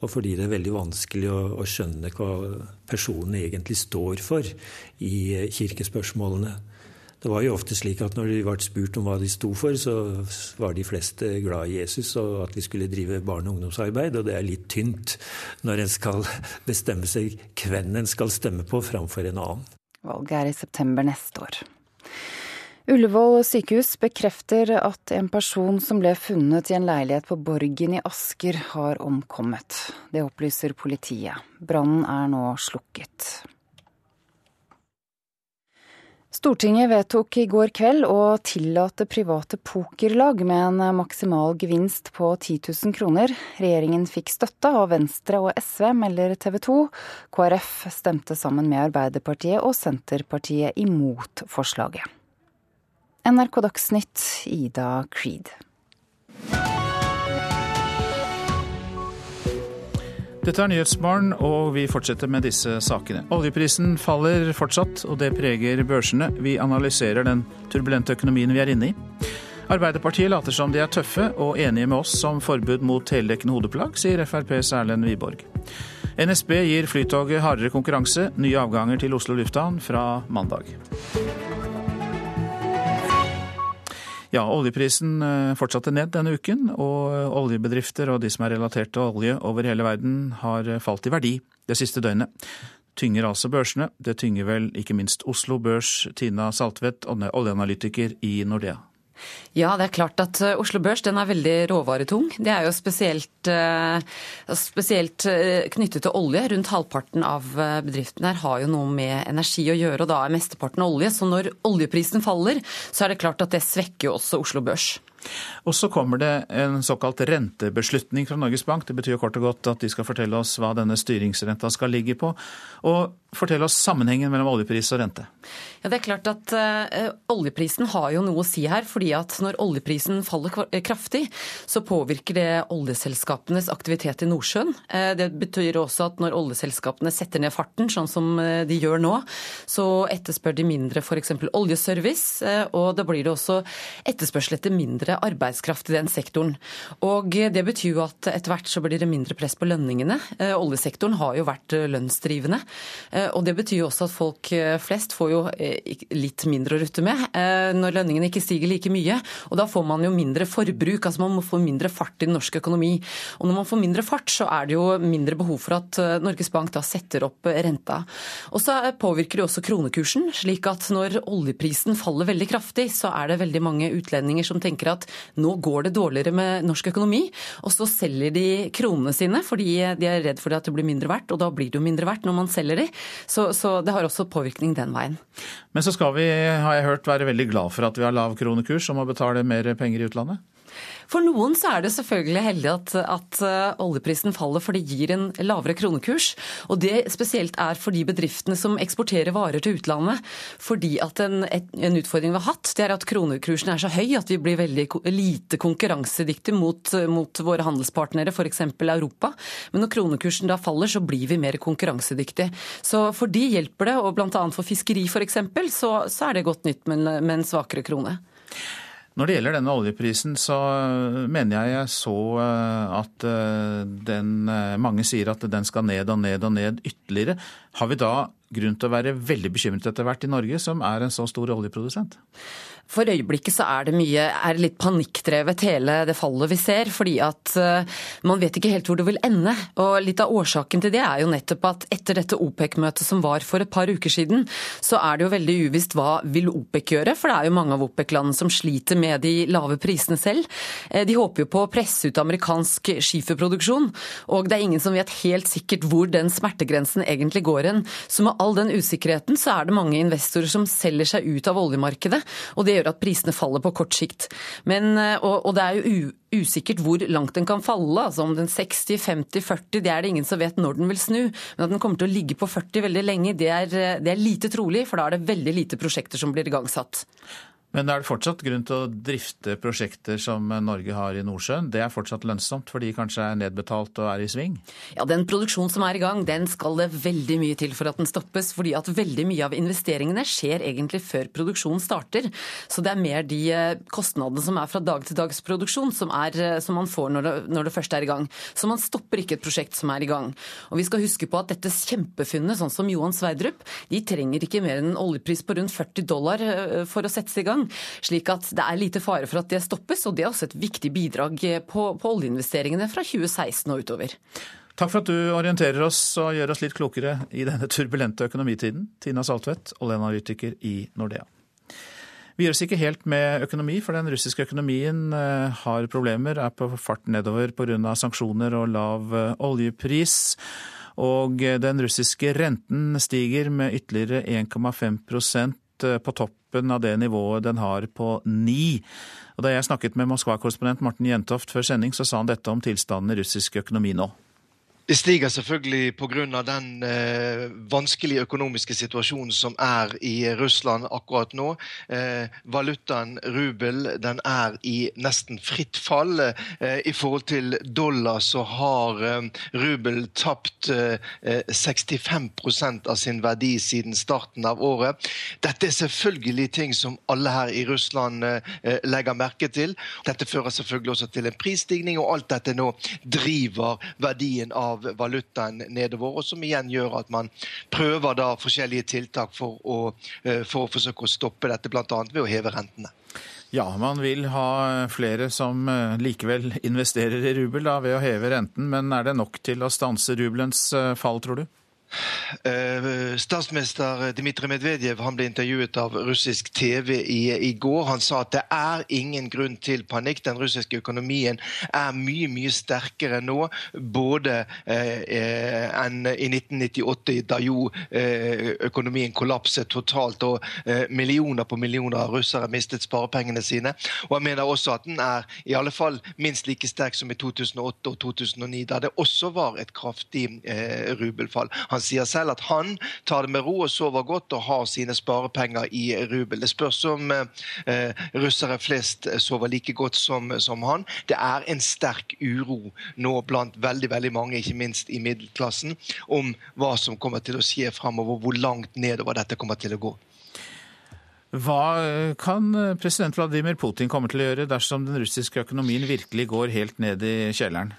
og fordi det er veldig vanskelig å, å skjønne hva personene egentlig står for i kirkespørsmålene. Det var jo ofte slik at når de ble spurt om hva de sto for, så var de fleste glad i Jesus og at vi skulle drive barne- og ungdomsarbeid, og det er litt tynt når en skal *laughs* bestemme seg hvem en skal stemme på framfor en annen. Valget er i september neste år. Ullevål sykehus bekrefter at en person som ble funnet i en leilighet på Borgen i Asker, har omkommet. Det opplyser politiet. Brannen er nå slukket. Stortinget vedtok i går kveld å tillate private pokerlag med en maksimal gevinst på 10 000 kroner. Regjeringen fikk støtte av Venstre og SV, melder TV 2. KrF stemte sammen med Arbeiderpartiet og Senterpartiet imot forslaget. NRK Dagsnytt, Ida Creed. Dette er Nyhetsmorgen, og vi fortsetter med disse sakene. Oljeprisen faller fortsatt, og det preger børsene. Vi analyserer den turbulente økonomien vi er inne i. Arbeiderpartiet later som de er tøffe og enige med oss om forbud mot heldekkende hodeplagg, sier FrPs Erlend Wiborg. NSB gir Flytoget hardere konkurranse. Nye avganger til Oslo lufthavn fra mandag. Ja, oljeprisen eh, fortsatte ned denne uken, og oljebedrifter og de som er relatert til olje over hele verden har eh, falt i verdi det siste døgnet. Tynger altså børsene. Det tynger vel ikke minst Oslo Børs. Tina Saltvedt, oljeanalytiker i Nordea. Ja, det er klart at eh, Oslo Børs den er veldig råvaretung. Det er jo spesielt, eh, spesielt, eh, knyttet til olje. Rundt halvparten av bedriftene her har jo noe med energi å gjøre, og da er mesteparten olje. Så når oljeprisen faller, så er det klart at det svekker jo også Oslo Børs. Og så kommer det en såkalt rentebeslutning fra Norges Bank. Det betyr kort og godt at de skal fortelle oss hva denne styringsrenta skal ligge på. Og fortelle oss sammenhengen mellom oljepris og rente. Ja, det er klart at Oljeprisen har jo noe å si her. fordi at når oljeprisen faller eh, kraftig, så påvirker det oljeselskapenes aktivitet i Nordsjøen. Uh, det betyr også at når oljeselskapene setter ned farten, sånn som de gjør nå, så etterspør de mindre f.eks. oljeservice. Og da blir det også etterspørsel etter mindre arbeidskraft i den sektoren. Og det betyr jo at etter hvert så blir det mindre press på lønningene. Oljesektoren har jo vært lønnsdrivende. Og det betyr jo også at folk flest får jo litt mindre å rutte med eh, når lønningene ikke stiger like mye. Og da får man jo mindre forbruk, altså man må få mindre fart i den norske økonomi. Og når man får mindre fart, så er det jo mindre behov for at eh, Norges Bank da setter opp renta. Og så påvirker det også kronekursen, slik at når oljeprisen faller veldig kraftig, så er det veldig mange utlendinger som tenker at nå går det dårligere med norsk økonomi, og så selger de kronene sine fordi de er redd for at det blir mindre verdt, og da blir det jo mindre verdt når man selger de. Så, så det har også påvirkning den veien. Men så skal vi, har jeg hørt, være veldig glad for at vi har lav kronekurs og må betale mer penger i utlandet? For noen så er det selvfølgelig heldig at, at uh, oljeprisen faller, for det gir en lavere kronekurs. Og det spesielt er for de bedriftene som eksporterer varer til utlandet. Fordi at en, en utfordring vi har hatt, det er at kronekursen er så høy at vi blir veldig lite konkurransedyktige mot, mot våre handelspartnere, f.eks. Europa. Men når kronekursen da faller, så blir vi mer konkurransedyktige. Så for de hjelper det, og bl.a. for fiskeri f.eks., så, så er det godt nytt med, med en svakere krone. Når det gjelder denne oljeprisen, så mener jeg jeg så eh, at eh, den eh, Mange sier at den skal ned og ned og ned ytterligere. Har vi da grunn til å være veldig bekymret etter hvert i Norge, som er en så stor oljeprodusent? For øyeblikket så er det mye, er litt panikkdrevet hele det fallet vi ser. Fordi at uh, man vet ikke helt hvor det vil ende. Og litt av årsaken til det er jo nettopp at etter dette OPEC-møtet som var for et par uker siden, så er det jo veldig uvisst hva vil OPEC gjøre. For det er jo mange av OPEC-landene som sliter med de lave prisene selv. Uh, de håper jo på å presse ut amerikansk skiferproduksjon. Og det er ingen som vet helt sikkert hvor den smertegrensen egentlig går hen. Så med all den usikkerheten så er det mange investorer som selger seg ut av oljemarkedet. og det gjør at prisene faller på kort sikt. Men, eh, og, og det er jo usikkert hvor langt den kan falle. altså Om den 60, 50, 40, det er det ingen som vet når den vil snu. Men at den kommer til å ligge på 40 veldig lenge, det er, eh, det er lite trolig. For da er det veldig lite prosjekter som blir igangsatt. Men er det fortsatt grunn til å drifte prosjekter som Norge har i Nordsjøen? Det er fortsatt lønnsomt, fordi de kanskje er nedbetalt og er i sving? Ja, Den produksjonen som er i gang, den skal det veldig mye til for at den stoppes. Fordi at veldig mye av investeringene skjer egentlig før produksjonen starter. Så det er mer de eh, kostnadene som er fra dag til dags produksjon som, er, eh, som man får når det, når det først er i gang. Så man stopper ikke et prosjekt som er i gang. Og vi skal huske på at dette kjempefunnet, sånn som Johan Sverdrup, de trenger ikke mer enn en oljepris på rundt 40 dollar eh, for å settes i gang. Slik at det er lite fare for at det stoppes, og det er også et viktig bidrag på, på oljeinvesteringene fra 2016 og utover. Takk for at du orienterer oss og gjør oss litt klokere i denne turbulente økonomitiden. Tina Saltvedt, oljeanalytiker i Nordea. Vi gjør oss ikke helt med økonomi, for den russiske økonomien eh, har problemer, er på fart nedover pga. sanksjoner og lav eh, oljepris. Og den russiske renten stiger med ytterligere 1,5 Eh, på toppen av det nivået den har på ni. Og da jeg snakket med Moskva-korrespondent Morten Jentoft før sending, så sa han dette om tilstanden i russisk økonomi nå. Det stiger selvfølgelig pga. den eh, vanskelige økonomiske situasjonen som er i Russland akkurat nå. Eh, valutaen rubel den er i nesten fritt fall. Eh, I forhold til dollar så har eh, rubel tapt 65 eh, av sin verdi siden starten av året. Dette er selvfølgelig ting som alle her i Russland eh, legger merke til. Dette fører selvfølgelig også til en prisstigning, og alt dette nå driver verdien av av valutaen nedover, og som igjen gjør at man prøver da forskjellige tiltak for å, eh, for å forsøke å stoppe dette, bl.a. ved å heve rentene. Ja, man vil ha flere som eh, likevel *laughs* investerer i rubel da, ved å heve renten, men er det nok til å stanse rubelens eh, fall, tror du? Eh, statsminister Dmitrij Medvedev ble intervjuet av russisk TV i, i, går. Han sa at det er ingen grunn til panikk. Den russiske økonomien er mye mye sterkere nå, både eh, eh enn i 1998, da jo eh, økonomien kollapset totalt og eh, millioner på millioner av russere mistet sparepengene sine. Og han mener også at den er i alle fall minst like sterk som i 2008 og 2009, da det også var et kraftig eh, rubelfall. Han sier selv at han tar det med ro og sover godt og har sine sparepenger i rubel. Det spørs om eh, russere flest sover like godt som, som, han. Det er en sterk uro nå blant veldig veldig mange, ikke minst i middelklassen, om hva som kommer til å skje framover, hvor langt nedover dette kommer til å gå. Hva kan president Vladimir Putin komme til å gjøre dersom den russiske økonomien virkelig går helt ned i kjelleren?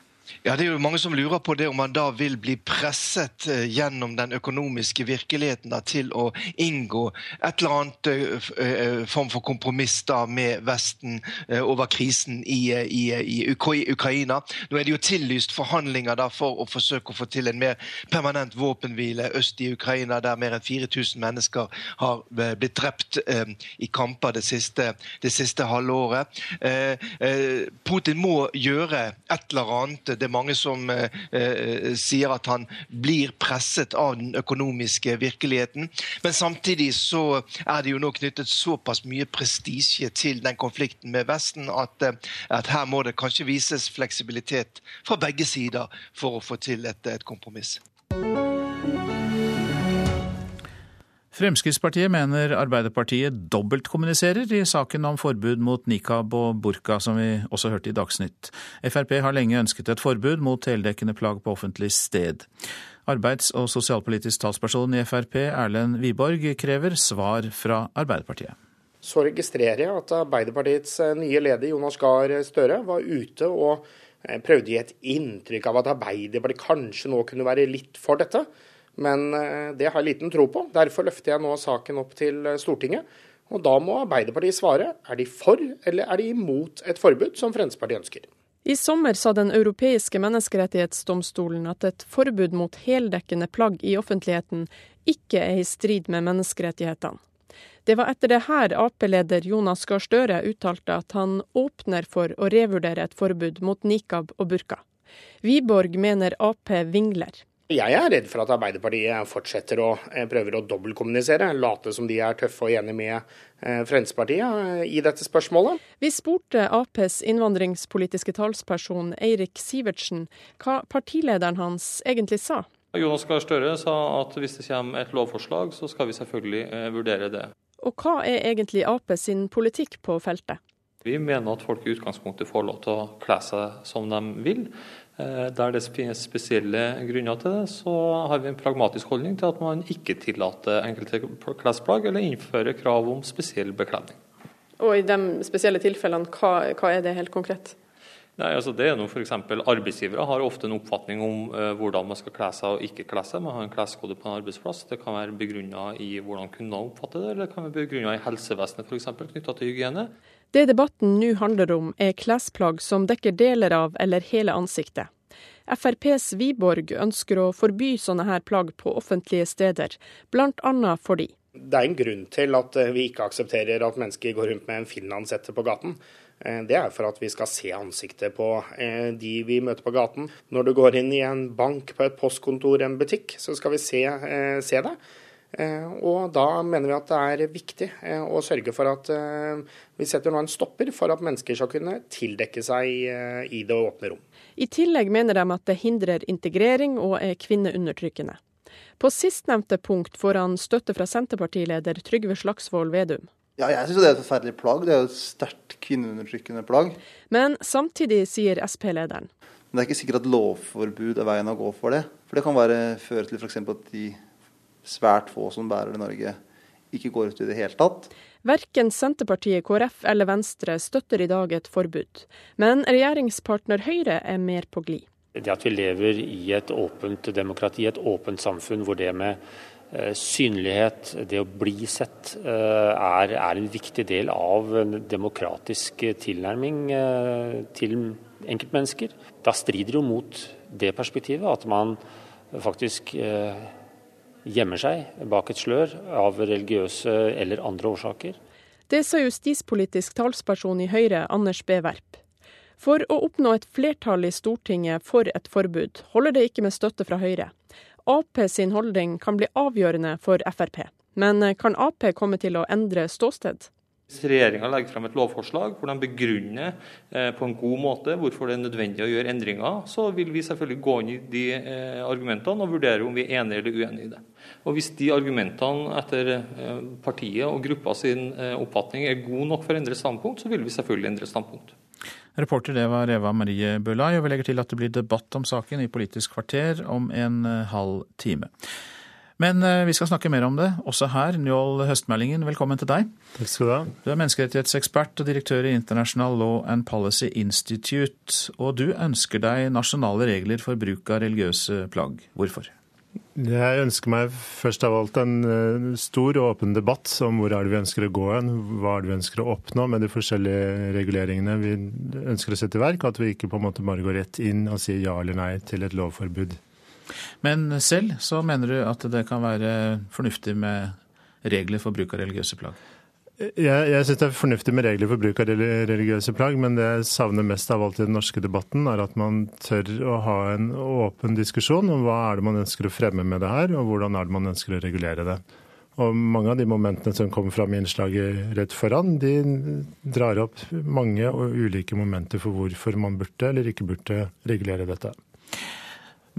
Ja, Det er jo mange som lurer på det om man da vil bli presset eh, gjennom den økonomiske virkeligheten da, til å inngå et eller annet uh, form for kompromiss da med Vesten over krisen i, i, i, Ukraina. Nå er det jo tillyst forhandlinger da for å forsøke å få til en mer permanent våpenhvile øst i Ukraina, der mer enn 4000 mennesker har blitt drept i kamper det siste, det siste halvåret. Putin må gjøre et eller annet Det er mange som eh, sier at han blir presset av den økonomiske virkeligheten. Men samtidig så er det jo nå knyttet såpass mye prestisje til den konflikten med Vesten at, eh, at, her må det kanskje vises fleksibilitet fra begge sider for å få til et, et kompromiss. Fremskrittspartiet mener Arbeiderpartiet dobbeltkommuniserer i saken om forbud mot nikab og burka, som vi også hørte i Dagsnytt. Frp har lenge ønsket et forbud mot heldekkende plagg på offentlig sted. Arbeids- og sosialpolitisk talsperson i Frp, Erlend Wiborg, krever svar fra Arbeiderpartiet. Så registrerer jeg at Arbeiderpartiets eh, nye leder Jonas Gahr Støre var ute og eh, prøvde å gi et inntrykk av at Arbeiderpartiet kanskje nå kunne være litt for dette. Men eh, det har jeg liten tro på. Derfor løfter jeg nå saken opp til eh, Stortinget. Og da må Arbeiderpartiet svare. Er de for eller er de imot et forbud, som Fremskrittspartiet ønsker? I sommer sa Den europeiske menneskerettighetsdomstolen at et forbud mot heldekkende plagg i offentligheten ikke er i strid med menneskerettighetene. Det var etter det her Ap-leder Jonas Gahr Støre uttalte at han åpner for å revurdere et forbud mot nikab og burka. Wiborg mener Ap vingler. Jeg er redd for at Arbeiderpartiet fortsetter å eh, prøver å dobbeltkommunisere, late som de er tøffe og enige med eh, Fremskrittspartiet eh, i dette spørsmålet. Vi spurte Aps innvandringspolitiske talsperson Eirik Sivertsen hva partilederen hans egentlig sa. Jonas Gahr Støre sa at hvis det kommer et lovforslag, så skal vi selvfølgelig vurdere det. Og hva er egentlig Ap sin politikk på feltet? Vi mener at folk i utgangspunktet får lov til å kle seg som de vil. Eh, der det finnes spesielle grunner til det, så har vi en pragmatisk holdning til at man ikke tillater enkelte klesplagg eller innfører krav om spesiell bekledning. Og i de spesielle tilfellene, hva, hva er det helt konkret? Nei, altså det er noe for Arbeidsgivere har ofte en oppfatning om eh, hvordan man skal kle seg og ikke kle seg. Man har en kleskode på en arbeidsplass. Det kan være begrunna i hvordan kundene oppfatter det, eller det kan være begrunna i helsevesenet f.eks. knytta til hygiene. Det debatten nå handler om, er klesplagg som dekker deler av eller hele ansiktet. FrPs Wiborg ønsker å forby sånne her plagg på offentlige steder, bl.a. fordi det er en grunn til at eh, vi ikke aksepterer at mennesker går rundt med en finlandshette på gaten. Eh, det er for at vi skal se ansiktet på eh, de vi møter på gaten. Når du går inn i en bank, på et postkontor, en butikk, så skal vi se, se det. Eh, og da mener vi at det er viktig eh, å sørge for at eh, vi setter nå en stopper for at mennesker skal kunne tildekke seg i det åpne rom. I tillegg mener de at det hindrer integrering og er kvinneundertrykkende. På sistnevnte punkt får han støtte fra Senterpartileder Trygve Slagsvold Vedum. Ja, jeg syns det er et forferdelig plagg. Det er jo et sterkt kvinneundertrykkende plagg. Men samtidig sier Sp-lederen. Men det er ikke sikkert at lovforbud er veien å gå for det. For det kan være, føre til f.eks. at de svært få som bærer det i Norge, ikke går ut i det hele tatt. Verken Senterpartiet, KrF eller Venstre støtter i dag et forbud, men regjeringspartner Høyre er mer på glid. Det at vi lever i et åpent demokrati, et åpent samfunn hvor det med eh, synlighet, det å bli sett, eh, er, er en viktig del av en demokratisk tilnærming eh, til enkeltmennesker. Da strider jo mot det perspektivet at man faktisk gjemmer seg bak et slør av religiøse eller andre årsaker. Det sa justispolitisk talsperson i Høyre, Anders B. Werp. For å oppnå et flertall i Stortinget for et forbud, holder det ikke med støtte fra Høyre. Ap sin holdning kan bli avgjørende for Frp. Men kan Ap komme til å endre ståsted? Hvis regjeringa legger frem et lovforslag hvor de begrunner eh, på en god måte hvorfor det er nødvendig å gjøre endringer, så vil vi selvfølgelig gå inn i de eh, argumentene og vurdere om vi er enige eller uenige i det. Og Hvis de argumentene etter eh, partiet og gruppa sin oppfatning er gode nok for å endre standpunkt, så vil vi selvfølgelig endre standpunkt. Reporter det var Eva Marie Bølai, og vi legger til at det blir debatt om saken i Politisk kvarter om en halv time. Men eh, vi skal snakke mer om det, også her. Njål Høstmeldingen, velkommen til deg. Takk skal Du ha. Du er menneskerettighetsekspert og direktør i International Law and Policy Institute. Og du ønsker deg nasjonale regler for bruk av religiøse plagg. Hvorfor? Jeg ønsker meg først av alt en eh, stor og åpen debatt om hvor er det vi ønsker å gå hen, hva er det vi ønsker å oppnå med de forskjellige reguleringene vi ønsker å sette i verk, og at vi ikke på en måte bare går rett inn og sier ja eller nei til et lovforbud. Men selv så mener du at det kan være fornuftig med regler for bruk av religiøse plagg? Jeg, jeg syns det er fornuftig med regler for bruk av religiøse plagg, men det jeg savner mest av alt i den norske debatten, er at man tør å ha en åpen diskusjon om hva er det man ønsker å fremme med det her, og hvordan er det man ønsker å regulere det. Og mange av de momentene som kommer fram i innslaget rett foran, de drar opp mange og ulike momenter for hvorfor man burde eller ikke burde regulere dette.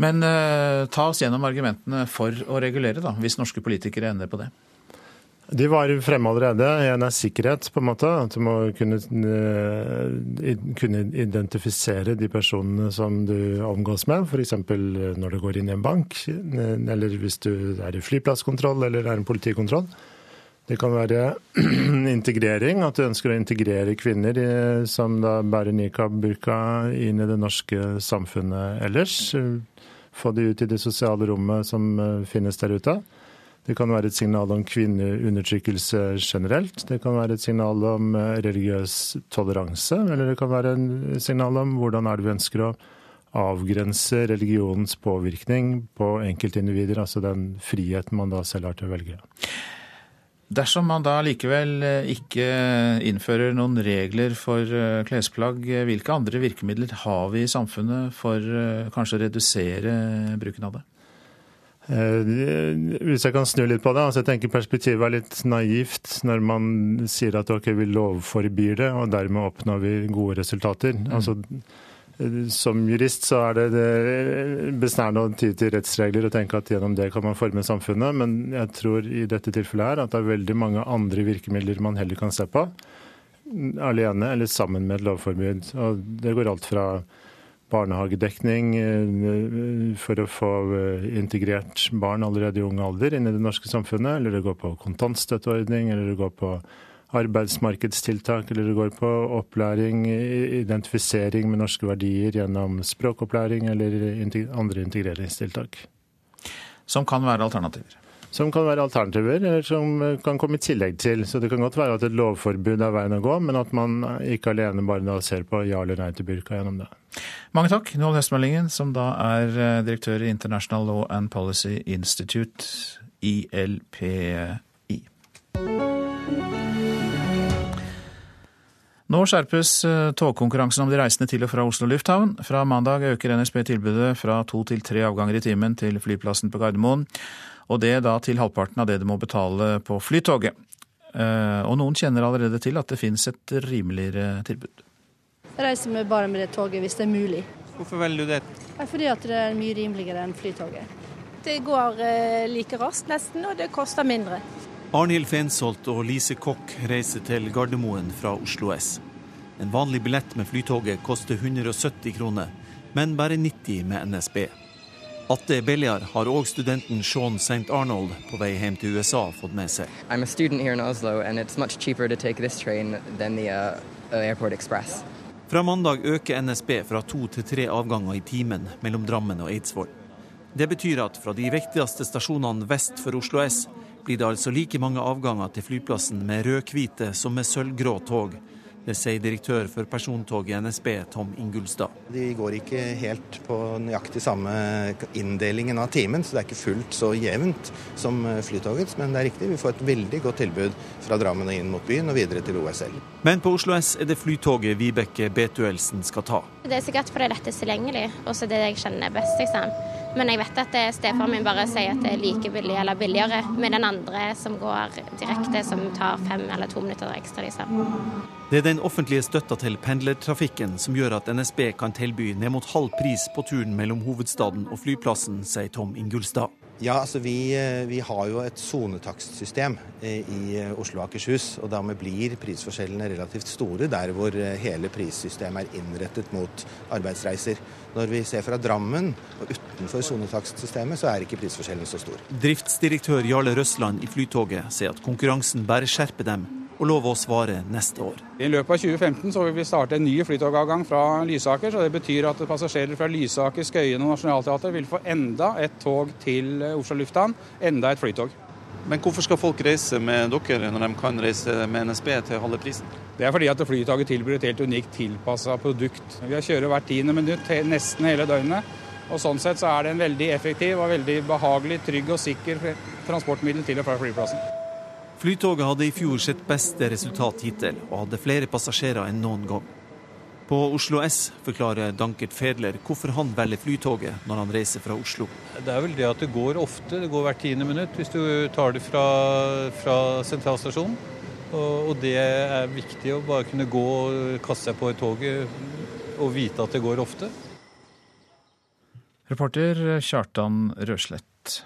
Men eh, ta oss gjennom argumentene for å regulere, da, hvis norske politikere ender på det. De var fremme allerede. En er sikkerhet, på en måte. At du må kunne, eh, kunne identifisere de personene som du omgås med. F.eks. når du går inn i en bank, eller hvis du er i flyplasskontroll eller er en politikontroll. Det kan være *clears throat* integrering, at du ønsker å integrere kvinner som da bærer nikab, burka, inn i det norske samfunnet ellers. Få de ut i det sosiale rommet som eh, finnes der ute. Det kan være et signal om kvinneundertrykkelse generelt. Det kan være et signal om eh, religiøs toleranse, eller det kan være et signal om hvordan er det vi ønsker å avgrense religionens påvirkning på enkeltindivider, altså den friheten man da selv har til å velge. Dersom man da likevel eh, ikke innfører noen regler for eh, klesplagg, hvilke andre virkemidler har vi i samfunnet for kanskje å redusere bruken av det? Eh, hvis jeg kan snu litt på det, altså jeg tenker perspektivet er litt naivt når man sier at ok, vi lovforbyr det, og dermed oppnår vi gode resultater. Mm. Altså, eh, som jurist så er det, det besnærende å ty til rettsregler og tenke at gjennom det kan man forme samfunnet, men jeg tror i dette tilfellet her at det er veldig mange andre virkemidler man heller kan se på. Alene eller sammen med et lovforbud. Og det går alt fra barnehagedekning eh, for å få eh, integrert barn allerede i ung alder inn i det norske samfunnet, eller det går på kontantstøtteordning, eller det går på arbeidsmarkedstiltak, eller det går på opplæring, identifisering med norske verdier gjennom språkopplæring eller andre integreringstiltak. Som kan være alternativer? som kan være alternativer, eller som kan komme i tillegg til. Så det kan godt være at et lovforbud er veien å gå, men at man ikke alene bare ser på ja eller nei til burka gjennom det. Mange takk, Nål Høstmeldingen, som da er eh, direktør i International Law and Policy Institute, ILPI. Nå skjerpes eh, togkonkurransen om de reisende til og fra Oslo lufthavn. Fra mandag øker NSB tilbudet fra to til tre avganger i timen til flyplassen på Gardermoen og det da til halvparten av det du må betale på Flytoget. Eh, og noen kjenner allerede til at det finnes et rimeligere tilbud. Jeg reiser med bare med det toget hvis det er mulig. Hvorfor velger du det? Fordi at det er mye rimeligere enn Flytoget. Det går eh, like raskt nesten, og det koster mindre. Arnhild Fensholt og Lise Kokk reiser til Gardermoen fra Oslo S. En vanlig billett med Flytoget koster 170 kroner, men bare 90 med NSB. At det er billigere, har òg studenten Sean St. Arnold på vei hjem til USA fått med seg. Oslo, the, uh, Fra mandag øker NSB fra to til tre avganger i timen mellom Drammen og Eidsvoll. Det betyr at fra de viktigste stasjonene vest for Oslo S blir det altså like mange avganger til flyplassen med rød-hvite som med sølvgrå tog, det sier direktør for persontog i NSB, Tom Ingulstad. De går ikke helt på nøyaktig samme inndelingen av timen, så det er ikke fullt så jevnt som Flytogets. Men det er riktig, vi får et veldig godt tilbud fra Drammen og inn mot byen og videre til OSL. Men på Oslo S er det Flytoget Vibeke Betuelsen skal ta. Det er sikkert fordi det er lettest tilgjengelig, og så det jeg kjenner best. liksom. Men jeg vet at stefaren min bare sier at det er like billig eller billigere med den andre som går direkte, som tar fem eller to minutter ekstra. liksom. Det er den offentlige støtta til pendlertrafikken som gjør at NSB kan tilby ned mot halv pris på turen mellom hovedstaden og flyplassen, sier Tom Ingulstad. Ja, altså vi, eh, vi, har jo et sonetakstsystem eh, i eh, Oslo og Akershus. og Dermed blir prisforskjellene relativt store der hvor hele prissystemet er innrettet mot arbeidsreiser. Når vi ser fra Drammen og utenfor sonetakstsystemet, så er ikke prisforskjellen så stor. Driftsdirektør Jarle Røsland i Flytoget sier at konkurransen bare skjerper dem og lover å svare neste år. I løpet av 2015 så vil vi starte en ny flytogavgang fra Lysaker. så Det betyr at passasjerer fra Lysaker, Skøyen og Nationaltheatret vil få enda et tog til Oslo lufthavn. Enda et flytog. Men hvorfor skal folk reise med dere når de kan reise med NSB til halve prisen? Det er fordi at Flytoget tilbyr et helt unikt tilpassa produkt. Vi har kjører hvert tiende minutt nesten hele døgnet. Og Sånn sett så er det en veldig effektiv og veldig behagelig, trygg og sikker transportmiddel til og fra flyplassen. Flytoget hadde i fjor sitt beste resultat hittil, og hadde flere passasjerer enn noen gang. På Oslo S forklarer Dankert Fedler hvorfor han velger Flytoget når han reiser fra Oslo. Det er vel det at det går ofte, det går hvert tiende minutt hvis du tar det fra, fra sentralstasjonen. Og, og, det er viktig å bare kunne gå og kaste seg på et toget og vite at det går ofte. Reporter Kjartan Røslett.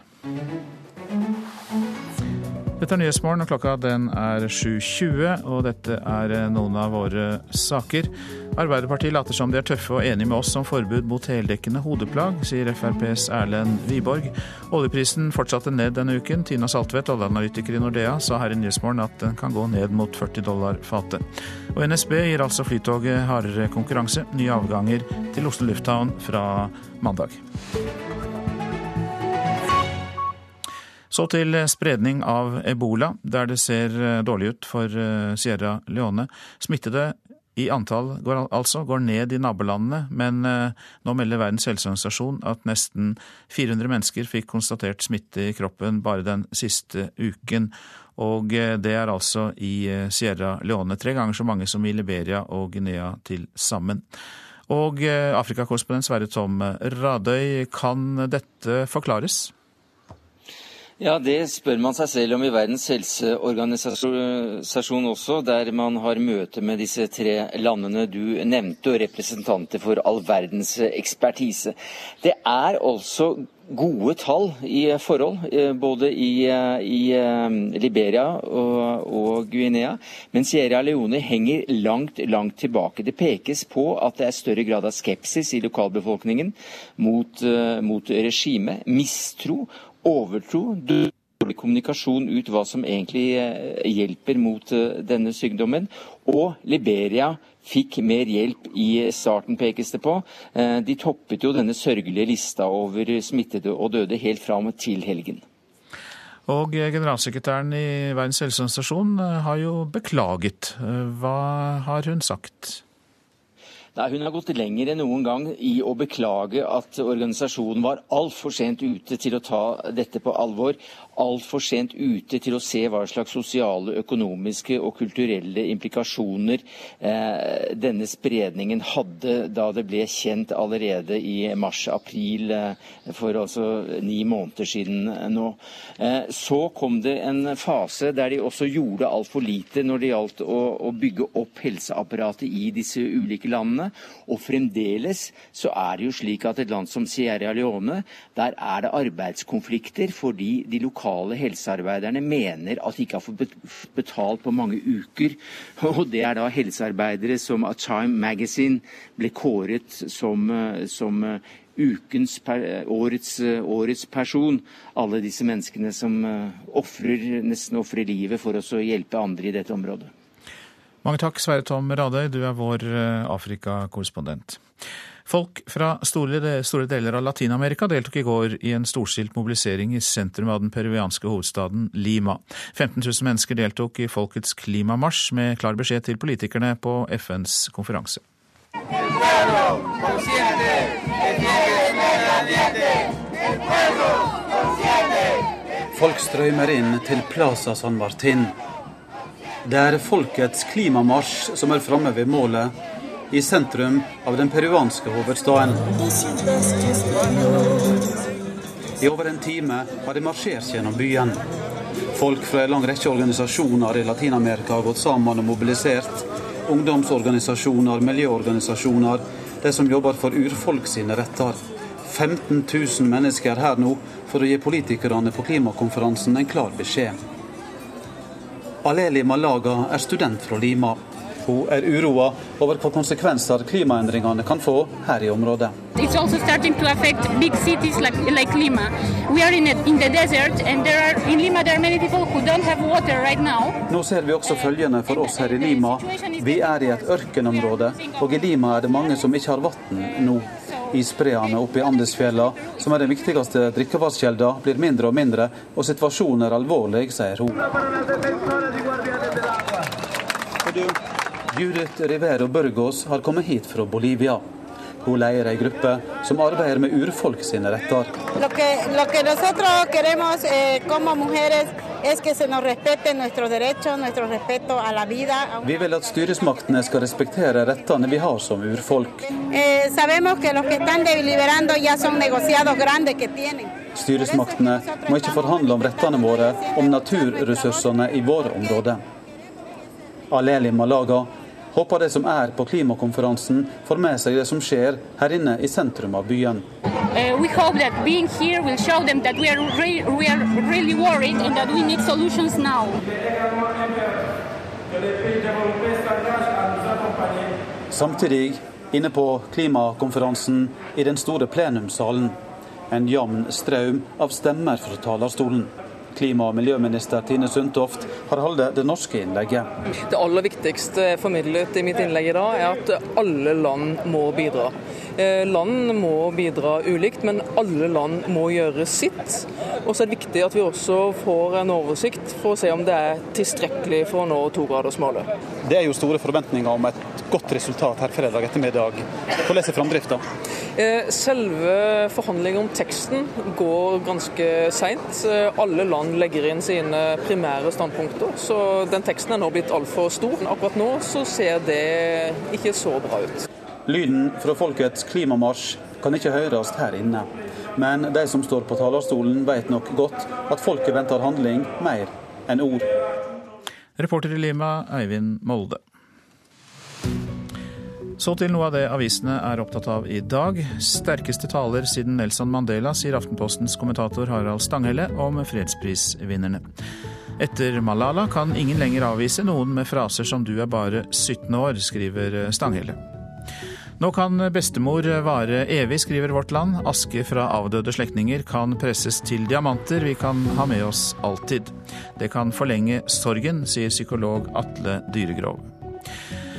Dette er Nyhetsmorgen, og klokka den er 7.20, og dette er noen av våre saker. Arbeiderpartiet later som de er tøffe og enige med oss om forbud mot heldekkende hodeplagg, sier FrPs Erlend Wiborg. Oljeprisen fortsatte ned denne uken. Tina Saltvedt, oljeanalytiker i Nordea, sa her i Nyhetsmorgen at den kan gå ned mot 40 dollar fatet. Og NSB gir altså Flytoget hardere konkurranse. Nye avganger til Oslo lufthavn fra mandag. Så til spredning av ebola, der det ser eh, dårlig ut for eh, Sierra Leone. Smittede i antall går, altså går ned i nabolandene, men eh, nå melder Verdens helseorganisasjon at nesten 400 mennesker fikk konstatert smitte i kroppen bare den siste uken. Og det er altså i Sierra Leone tre ganger så mange som i Liberia og Guinea til sammen. Og Afrikakorrespondent Sverre Tom Radøy, kan dette forklares? Ja, det spør man seg selv om i Verdens helseorganisasjon også, der man har møte med disse tre landene du nevnte, og representanter for all verdens ekspertise. Det er altså gode tall i forhold, eh, både i, eh, i eh, Liberia og, og, Guinea. Men Sierra Leone henger langt, langt tilbake. Det pekes på at det er større grad av skepsis i lokalbefolkningen mot, mot regimet. Mistro overtro, dårlig kommunikasjon ut hva som egentlig eh, hjelper mot eh, denne sykdommen. Og Liberia fikk mer hjelp i starten, pekes det på. Eh, de toppet jo denne sørgelige lista over smittede og døde helt fram til helgen. Og generalsekretæren i Verdens helseorganisasjon har jo beklaget. Hva har hun sagt? Nei, Hun har gått lenger enn noen gang i å beklage at organisasjonen var altfor sent ute til å ta dette på alvor altfor sent ute til å se hva slags sosiale, økonomiske og kulturelle implikasjoner eh, denne spredningen hadde da det ble kjent allerede i mars-april eh, for altså ni måneder siden nå. Eh, så kom det en fase der de også gjorde altfor lite når det gjaldt å, å bygge opp helseapparatet i disse ulike landene. Og fremdeles så er det jo slik at et land som Sierra Leone, der er det arbeidskonflikter fordi de lokale lokale helsearbeiderne mener at de ikke har fått betalt på mange uker. *laughs* Og det er da helsearbeidere som av Time Magazine ble kåret som, eh, som eh, ukens, årets, eh, årets, person. Alle disse menneskene som offrer, nesten ofrer livet for å hjelpe andre i dette området. Mange takk, Sverre Tom Radøy, du er vår Afrikakorrespondent. Folk fra store, store deler av Latin-Amerika deltok i går i en storstilt mobilisering i sentrum av den peruvianske hovedstaden Lima. 15 000 mennesker deltok i Folkets klimamarsj med klar beskjed til politikerne på FNs konferanse. Folk strømmer inn til Plaza San Martin. Det er folkets klimamarsj som er framme ved målet i sentrum av den peruanske hovedstaden. I over en time har de marsjert gjennom byen. Folk fra en lang rekke organisasjoner i Latin-Amerika har gått sammen og mobilisert. Ungdomsorganisasjoner, miljøorganisasjoner, de som jobber for urfolk sine retter. 15 000 mennesker her nå for å gi politikerne på klimakonferansen en klar beskjed. Aleli Malaga er student fra Lima. Hun er uroa over hva konsekvenser klimaendringene kan få her i området. Like, like Lima. In in desert, Lima, right Nå ser vi også følgende for oss her i Lima. Vi er i et ørkenområde, og i Lima er det mange som ikke har vann nå. Isbreene oppe i Andesfjella, som er den viktigste drikkevannskjelda, blir mindre og mindre, og situasjonen er alvorlig, sier hun. Judith Rivero Burgos har kommet hit fra Bolivia. Hun leder ei gruppe som arbeider med urfolk sine retter. Vi vil at styresmaktene skal respektere rettene vi har som urfolk. Eh. Styresmaktene må ikke forhandle om rettene våre, om naturressursene i våre områder. Aleli Malaga håper de som er på klimakonferansen, får med seg det som skjer her inne i sentrum av byen. Now. Samtidig, inne på klimakonferansen i den store plenumssalen, en jevn strøm av stemmer fra talerstolen. Klima- og miljøminister Tine Sundtoft har holdt det norske innlegget. Det aller viktigste formidlet i mitt innlegg i dag, er at alle land må bidra. Eh, land må bidra ulikt, men alle land må gjøre sitt. Og så er det viktig at vi også får en oversikt for å se om det er tilstrekkelig for å nå togradersmålet. Det er jo store forventninger om et godt resultat her fredag ettermiddag. Hvordan er framdrifta? Eh, selve forhandlingen om teksten går ganske seint. Eh, alle land legger inn sine primære standpunkter, så den teksten er nå blitt altfor stor. Akkurat nå så ser det ikke så bra ut. Lyden fra folkets klimamarsj kan ikke høres her inne. Men de som står på talerstolen vet nok godt at folket venter handling mer enn ord. Reporter i Lima, Eivind Molde. Så til noe av det avisene er opptatt av i dag. Sterkeste taler siden Nelson Mandela, sier Aftenpostens kommentator Harald Stanghelle om fredsprisvinnerne. Etter Malala kan ingen lenger avvise noen med fraser som 'du er bare 17 år', skriver Stanghelle. Nå kan bestemor vare evig, skriver Vårt Land. Aske fra avdøde slektninger kan presses til diamanter vi kan ha med oss alltid. Det kan forlenge sorgen, sier psykolog Atle Dyregrov.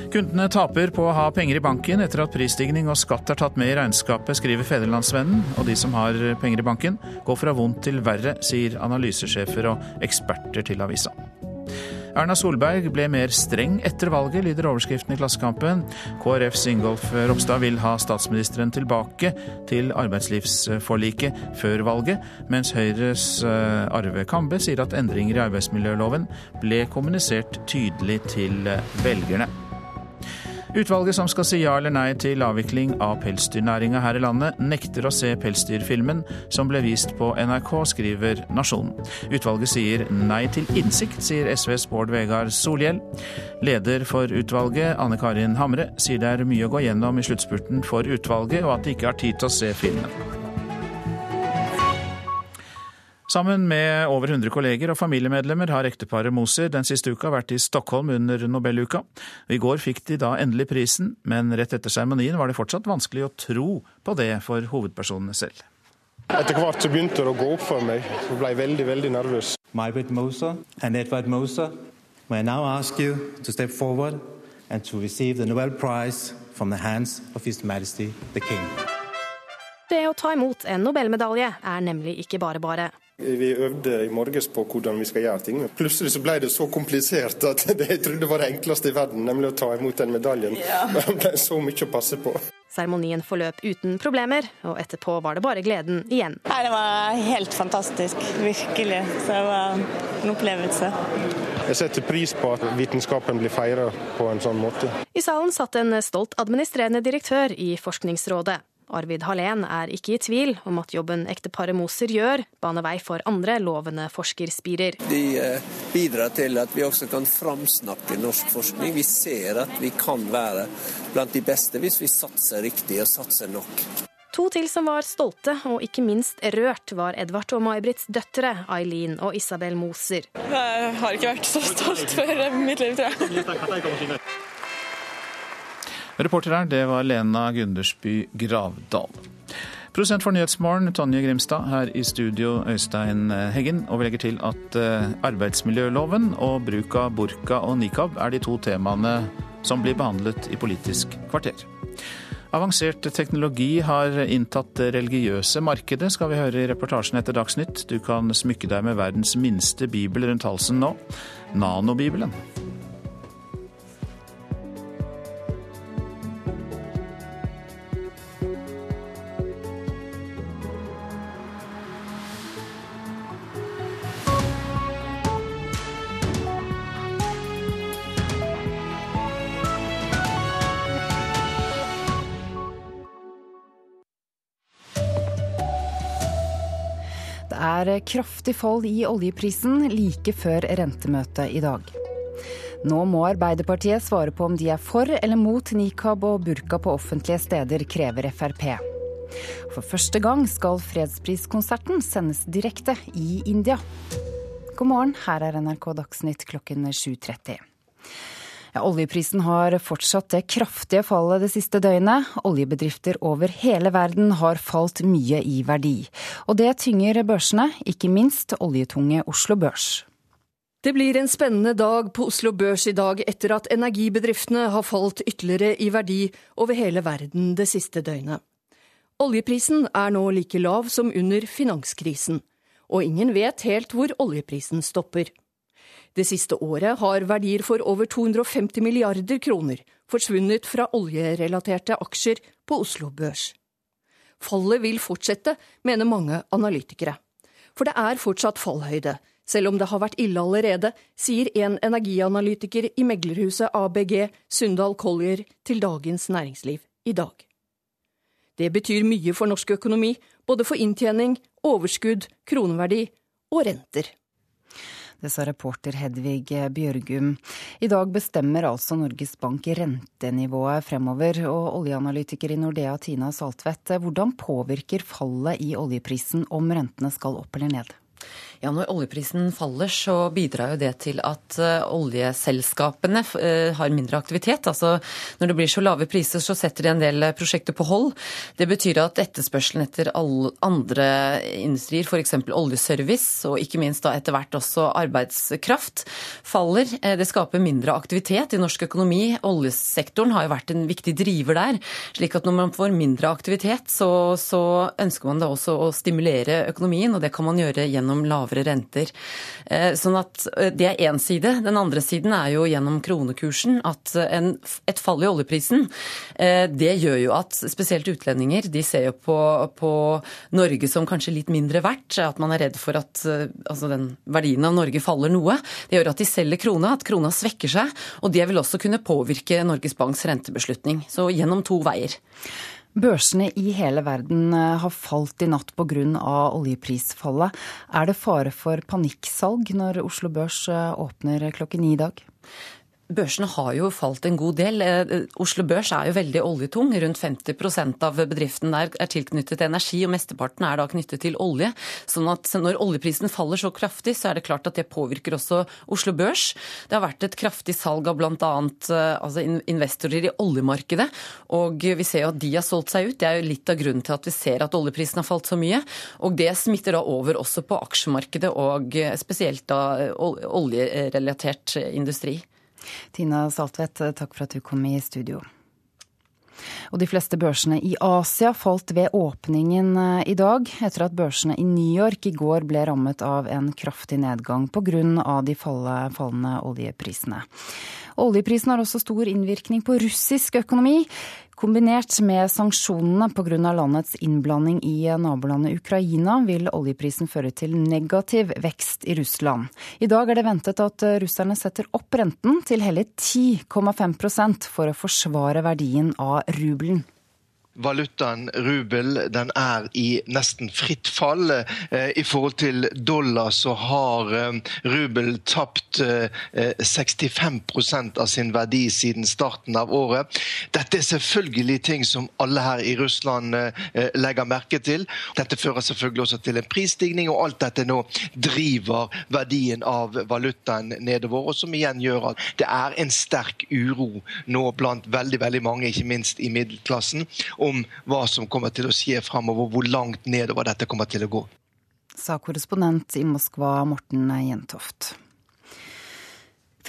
Kundene taper på å ha penger i banken etter at prisstigning og skatt er tatt med i regnskapet, skriver Federlandsvennen. Og de som har penger i banken, går fra vondt til verre, sier analysesjefer og eksperter til avisa. Erna Solberg ble mer streng etter valget, lyder overskriften i Klassekampen. KrFs Ingolf Ropstad vil ha statsministeren tilbake til arbeidslivsforliket før valget, mens Høyres eh, Arve Kambe sier at endringer i arbeidsmiljøloven ble kommunisert tydelig til velgerne. Utvalget som skal si ja eller nei til avvikling av pelsdyrnæringa her i landet, nekter å se pelsdyrfilmen som ble vist på NRK, skriver Nasjonen. Utvalget sier nei til innsikt, sier SVs Bård Vegar Solhjell. Leder for utvalget, Anne Karin Hamre, sier det er mye å gå gjennom i sluttspurten for utvalget, og at de ikke har tid til å se filmen. Sammen med over 100 kolleger og familiemedlemmer har ekteparet Moser den siste uka vært i Stockholm under Nobeluka. I går fikk de da endelig prisen, men rett etter seremonien var det fortsatt vanskelig å tro på det for hovedpersonene selv. Etter hvert så begynte det å gå opp for meg. Jeg ble veldig, veldig nervøs. May-Britt Moser and Edvard Moser, may I now ask you to step forward and to receive the Nobel Prize from the hands of His Majesty the King. Det å ta imot en nobelmedalje er nemlig ikke bare bare. Vi øvde i morges på hvordan vi skal gjøre ting. Plutselig så ble det så komplisert at *laughs* det jeg trodde var det enkleste i verden, nemlig å ta imot den medaljen. Ja. *laughs* Det ble så mye å passe på. Seremonien forløp uten problemer, og etterpå var det bare gleden igjen. Nei, det var helt fantastisk, virkelig. Så det var en opplevelse. Jeg setter pris på at vitenskapen blir feira på en sånn måte. I salen satt en stolt administrerende direktør i Forskningsrådet. Arvid Hallén er ikke i tvil om at jobben ekteparet Moser gjør, baner vei for andre lovende forskerspirer. De eh, bidrar til at vi også kan framsnakke norsk forskning. Vi ser at vi kan være blant de beste hvis vi satser riktig og satser nok. To til som var stolte, og ikke minst rørt, var Edvard og May-Britts døtre, Eileen og Isabel Moser. Jeg har ikke vært så stolt før i mitt liv, tror jeg. Reporter her, det var Lena Gundersby Gravdal. Produsent for Nyhetsmorgen, Tonje Grimstad. Her i studio, Øystein Heggen. Og vi legger til at eh, arbeidsmiljøloven og bruk av burka og nikab er de to temaene som blir behandlet i Politisk kvarter. Avansert teknologi har inntatt det religiøse markedet, skal vi høre i reportasjen etter Dagsnytt. Du kan smykke deg med verdens minste bibel rundt halsen nå. Nanobibelen. Kraftig fall i oljeprisen like før rentemøtet i dag. Nå må Arbeiderpartiet svare på om de er for eller mot nikab og burka på offentlige steder, krever Frp. For første gang skal fredspriskonserten sendes direkte i India. God morgen, her er NRK Dagsnytt klokken 7.30. Ja, oljeprisen har fortsatt det kraftige fallet det siste døgnet. Oljebedrifter over hele verden har falt mye i verdi. Og det tynger børsene, ikke minst oljetunge Oslo Børs. Det blir en spennende dag på Oslo Børs i dag etter at energibedriftene har falt ytterligere i verdi over hele verden det siste døgnet. Oljeprisen er nå like lav som under finanskrisen, og ingen vet helt hvor oljeprisen stopper. Det siste året har verdier for over 250 milliarder kroner forsvunnet fra oljerelaterte aksjer på Oslo Børs. Fallet vil fortsette, mener mange analytikere. For det er fortsatt fallhøyde, selv om det har vært ille allerede, sier en energianalytiker i meglerhuset ABG, Sundal Collier, til Dagens Næringsliv i dag. Det betyr mye for norsk økonomi, både for inntjening, overskudd, kroneverdi og renter. Det sa reporter Hedvig Bjørgum. I dag bestemmer altså Norges Bank rentenivået fremover. Og oljeanalytiker i Nordea Tina Saltvedt, hvordan påvirker fallet i oljeprisen om rentene skal opp eller ned? Ja, Når oljeprisen faller, så bidrar jo det til at eh, oljeselskapene eh, har mindre aktivitet. Altså, Når det blir så lave priser, så setter de en del eh, prosjekter på hold. Det betyr at etterspørselen etter alle andre industrier, f.eks. oljeservice, og ikke minst da etter hvert også arbeidskraft, faller. Det skaper mindre aktivitet i norsk økonomi. Oljesektoren har jo vært en viktig driver der. slik at når man får mindre aktivitet, så, så ønsker man da også å stimulere økonomien, og det kan man gjøre gjennom lavere lavere renter. Eh, sånn at eh, Det er én side. Den andre siden er jo gjennom kronekursen at en, et fall i oljeprisen eh, det gjør jo at spesielt utlendinger de ser jo på, på Norge som kanskje litt mindre verdt. At man er redd for at altså den verdien av Norge faller noe. Det gjør at de selger krona, at krona svekker seg. Og det vil også kunne påvirke Norges Banks rentebeslutning. Så gjennom to veier. Børsene i hele verden eh, har falt i natt pga. oljeprisfallet. Er det fare for panikksalg når Oslo Børs eh, åpner klokken ni i dag? Børsene har jo falt en god del. Eh, Oslo Børs er jo veldig oljetung. Rundt 50% av bedriften der er tilknyttet til energi, og mesteparten er da knyttet til olje. Sånn at når oljeprisen faller så kraftig, så er det klart at det påvirker også Oslo Børs. Det har vært et kraftig salg av bl.a. Eh, altså investorer i oljemarkedet, og vi ser jo at de har solgt seg ut. Det er jo litt av grunnen til at vi ser at oljeprisen har falt så mye. Og det smitter da over også på aksjemarkedet, og spesielt da oljerelatert industri. Tina Saltvedt, takk for at du kom i studio. Og de fleste børsene i Asia falt ved åpningen eh, i dag, etter at børsene i New York i går ble rammet av en kraftig nedgang pga. de fallende oljeprisene. Oljeprisen har også stor innvirkning på russisk økonomi. Kombinert med sanksjonene pga. landets innblanding i nabolandet Ukraina, vil oljeprisen føre til negativ vekst i Russland. I dag er det ventet at russerne setter opp renten til hele 10,5% for å forsvare verdien av rubelen valutaen rubel den er i nesten fritt fall. Eh, I forhold til dollar så har eh, rubel tapt 65 eh, av sin verdi siden starten av året. Dette er selvfølgelig ting som alle her i Russland legger merke til. Dette fører selvfølgelig også til en prisstigning, og alt dette nå driver verdien av valutaen nedover. Og som igjen gjør at det er en sterk uro nå blant veldig, veldig mange, ikke minst i middelklassen, om hva som kommer til å skje framover, hvor langt nedover dette kommer til å gå. Sa korrespondent i Moskva Morten Jentoft.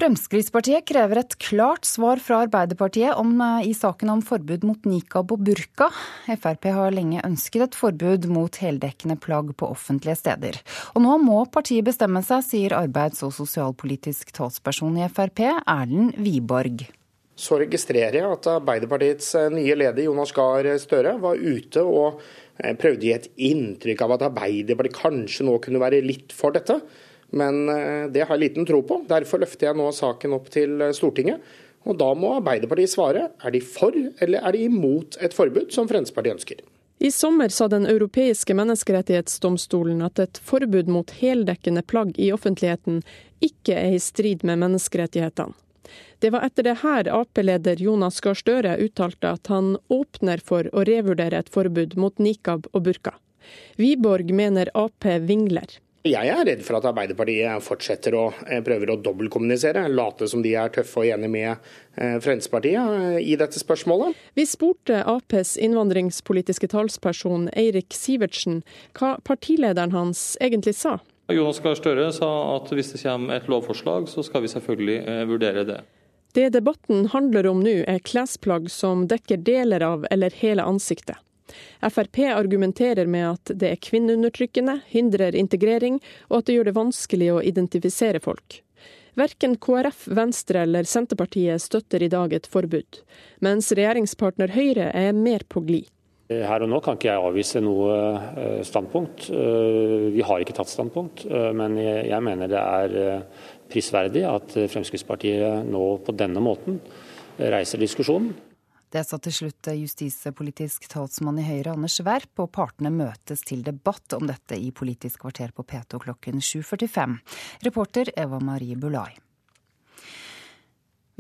Fremskrittspartiet krever et klart svar fra Arbeiderpartiet om, eh, i saken om forbud mot nikab og burka. Frp har lenge ønsket et forbud mot heldekkende plagg på offentlige steder. Og nå må partiet bestemme seg, sier arbeids- og sosialpolitisk talsperson i Frp, Erlend Wiborg så registrerer jeg at Arbeiderpartiets eh, nye leder Jonas Gahr Støre var ute og eh, prøvde å gi et inntrykk av at Arbeiderpartiet kanskje nå kunne være litt for dette. Men eh, det har jeg liten tro på. Derfor løfter jeg nå saken opp til Stortinget. Og da må Arbeiderpartiet svare. Er de for eller er de imot et forbud, som Fremskrittspartiet ønsker? I sommer sa Den europeiske menneskerettighetsdomstolen at et forbud mot heldekkende plagg i offentligheten ikke er i strid med menneskerettighetene. Det var etter det her Ap-leder Jonas Gahr Støre uttalte at han åpner for å revurdere et forbud mot nikab og burka. Wiborg mener Ap vingler. Jeg er redd for at Arbeiderpartiet fortsetter å eh, prøver å dobbeltkommunisere, late som de er tøffe og enige med eh, Fremskrittspartiet eh, i dette spørsmålet. Vi spurte Aps innvandringspolitiske talsperson Eirik Sivertsen hva partilederen hans egentlig sa. Jonas Gahr Støre sa at hvis det kommer et lovforslag, så skal vi selvfølgelig vurdere det. Det debatten handler om nå, er klesplagg som dekker deler av eller hele ansiktet. Frp argumenterer med at det er kvinneundertrykkende, hindrer integrering, og at det gjør det vanskelig å identifisere folk. Verken KrF, Venstre eller Senterpartiet støtter i dag et forbud, mens regjeringspartner Høyre er mer på glid. Her og nå kan ikke jeg avvise noe eh, standpunkt. Eh, vi har ikke tatt standpunkt, eh, men jeg mener det er prisverdig at Fremskrittspartiet nå på denne måten reiser diskusjonen. Det sa til slutt justispolitisk talsmann i Høyre Anders Werp, og partene møtes til debatt om dette i Politisk kvarter på P2 klokken 7.45. Reporter Eva Marie Bulai.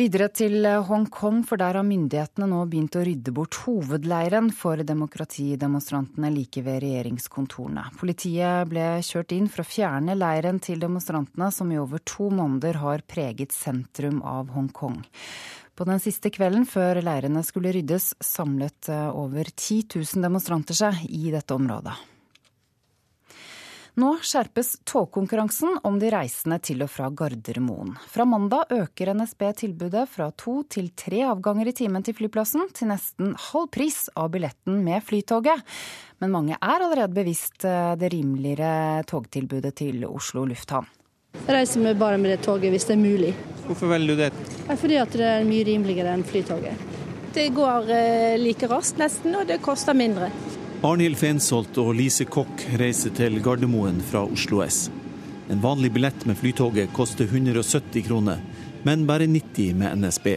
Videre til Hongkong, for der har myndighetene nå begynt å rydde bort hovedleiren for demokratidemonstrantene like ved regjeringskontorene. Politiet ble kjørt inn for å fjerne leiren til demonstrantene, som i over to måneder har preget sentrum av Hongkong. På den siste kvelden før leirene skulle ryddes, samlet eh, over 10 000 demonstranter seg i dette området. Nå skjerpes togkonkurransen om de reisende til og fra Gardermoen. Fra mandag øker NSB tilbudet fra to til tre avganger i timen til flyplassen, til nesten halv pris av billetten med Flytoget. Men mange er allerede bevisst eh, det rimeligere togtilbudet til Oslo lufthavn. Jeg reiser med bare med det toget hvis det er mulig. Hvorfor velger du det? Fordi at det er mye rimeligere enn flytoget. Det går eh, like raskt nesten, og det koster mindre. Arnhild Fensholt og Lise Kokk reiser til Gardermoen fra Oslo S. En vanlig billett med Flytoget koster 170 kroner, men bare 90 med NSB.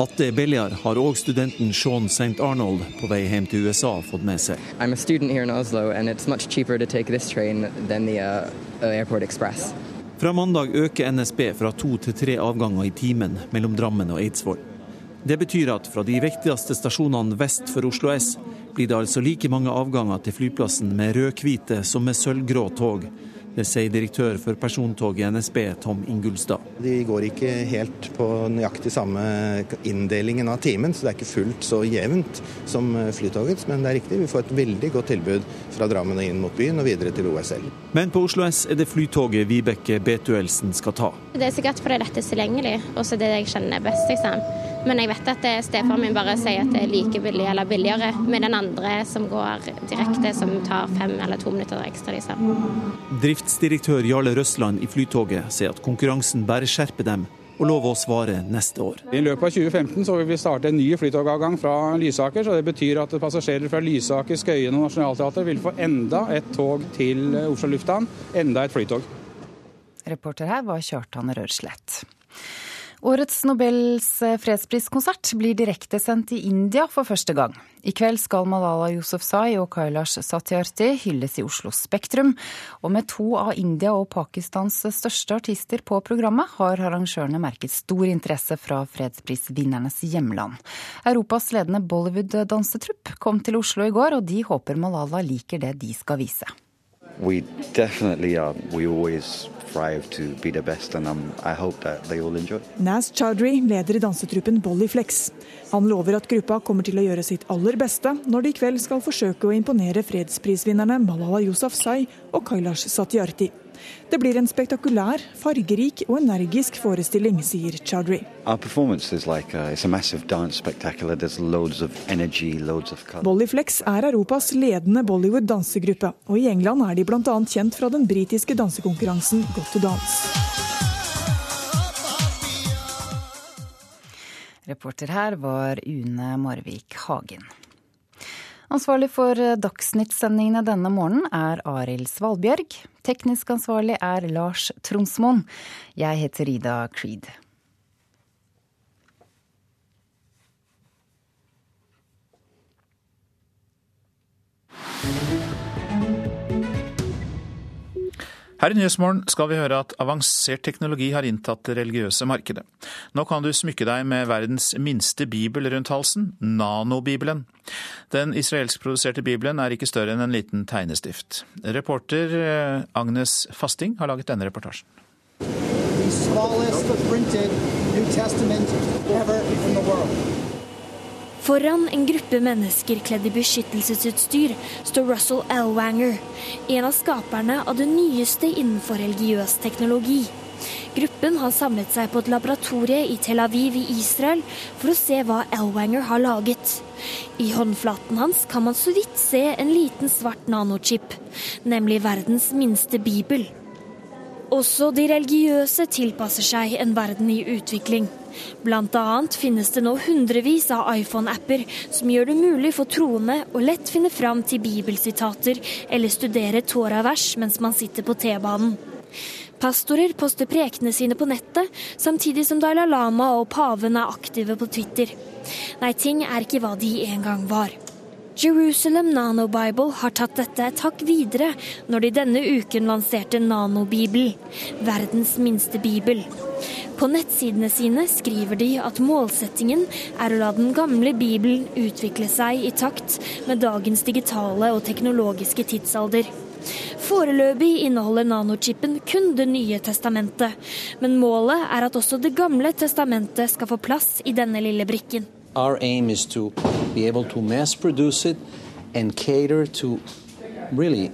At det er billigere, har òg studenten Sean St. Arnold på vei hjem til USA fått med seg. I'm a student here in Oslo, and it's much cheaper to take this train than the uh, Airport Express. Fra mandag øker NSB fra to til tre avganger i timen mellom Drammen og Eidsvoll. Det betyr at fra de viktigste stasjonene vest for Oslo S blir det altså like mange avganger til flyplassen med rød-hvite som med sølvgrå tog, det sier direktør for persontog i NSB, Tom Ingulstad. De går ikke helt på nøyaktig samme inndelingen av timen, så det er ikke fullt så jevnt som Flytogets. Men det er riktig, vi får et veldig godt tilbud fra Drammen og inn mot byen og videre til OSL. Men på Oslo S er det Flytoget Vibeke Betuelsen skal ta. Det er sikkert fordi dette er tilgjengelig, og så det jeg kjenner best, liksom. Men jeg vet at stefaren min bare sier at det er like billig eller billigere med den andre som går direkte, som tar fem eller to minutter ekstra. liksom. Driftsdirektør Jarle Røsland i Flytoget sier at konkurransen bare skjerper dem, og lover å svare neste år. I løpet av 2015 så vil vi starte en ny flytogavgang fra Lysaker. så Det betyr at passasjerer fra Lysaker, Skøyen og Nationaltheatret vil få enda et tog til Oslo lufthavn. Enda et flytog. Reporter her var Kjartan Rørslett. Årets Nobels fredspriskonsert blir direktesendt i India for første gang. I kveld skal Malala Yousafzai og Kailash Satyarthi hylles i Oslo Spektrum. Og med to av India og Pakistans største artister på programmet, har arrangørene merket stor interesse fra fredsprisvinnernes hjemland. Europas ledende Bollywood-dansetrupp kom til Oslo i går, og de håper Malala liker det de skal vise. We definitely are. We strive to be the best, and um, I hope that they all enjoy. Naz Chowdhury leder dansetruppen Bollyflex. Han lover at gruppa kommer til å gjøre sitt aller beste når de i kveld skal forsøke å imponere fredsprisvinnerne Malala Yousafzai og Kailash Satyarthi. Det blir en spektakulær, fargerik og energisk forestilling, sier Chaudhry. Like Bollyflex er Europas ledende Bollywood-dansegruppe, og i England er de bl.a. kjent fra den britiske dansekonkurransen Got to Dance. Reporter her var Une Marvik Hagen. Ansvarlig for Dagsnytt-sendingene denne morgenen er Arild Svalbjørg. Teknisk ansvarlig er Lars Tromsmoen. Jeg heter Ida Creed. Her i Nyhetsmorgen skal vi høre at avansert teknologi har inntatt det religiøse markedet. Nå kan du smykke deg med verdens minste bibel rundt halsen, nanobibelen. Den israelskproduserte bibelen er ikke større enn en liten tegnestift. Reporter eh, Agnes Fasting har laget denne reportasjen. The Foran en gruppe mennesker kledd i beskyttelsesutstyr står Russell Elwanger, en av skaperne av det nyeste innenfor religiøs teknologi. Gruppen har samlet seg på et laboratorie i Tel Aviv i Israel for å se hva Elwanger har laget. I håndflaten hans kan man så vidt se en liten svart nanochip, nemlig verdens minste bibel. Også de religiøse tilpasser seg en verden i utvikling. Annet finnes det nå hundrevis av iPhone-apper som gjør det mulig for troende å lett finne fram til bibelsitater eller studere Torah-vers mens man sitter på T-banen. Pastorer poster prekene sine på nettet, samtidig som Dalai Lama og paven er aktive på Twitter. Nei, ting er ikke hva de en gang var. Jerusalem Nanobible har tatt dette et hakk videre når de denne uken lanserte Nanobibel, verdens minste bibel. På nettsidene sine skriver de at målsettingen er å la den gamle Bibelen utvikle seg i takt med dagens digitale og teknologiske tidsalder. Foreløpig inneholder nanochipen kun Det nye testamentet, men målet er at også Det gamle testamentet skal få plass i denne lille brikken. Our aim is to be able to mass produce it and cater to really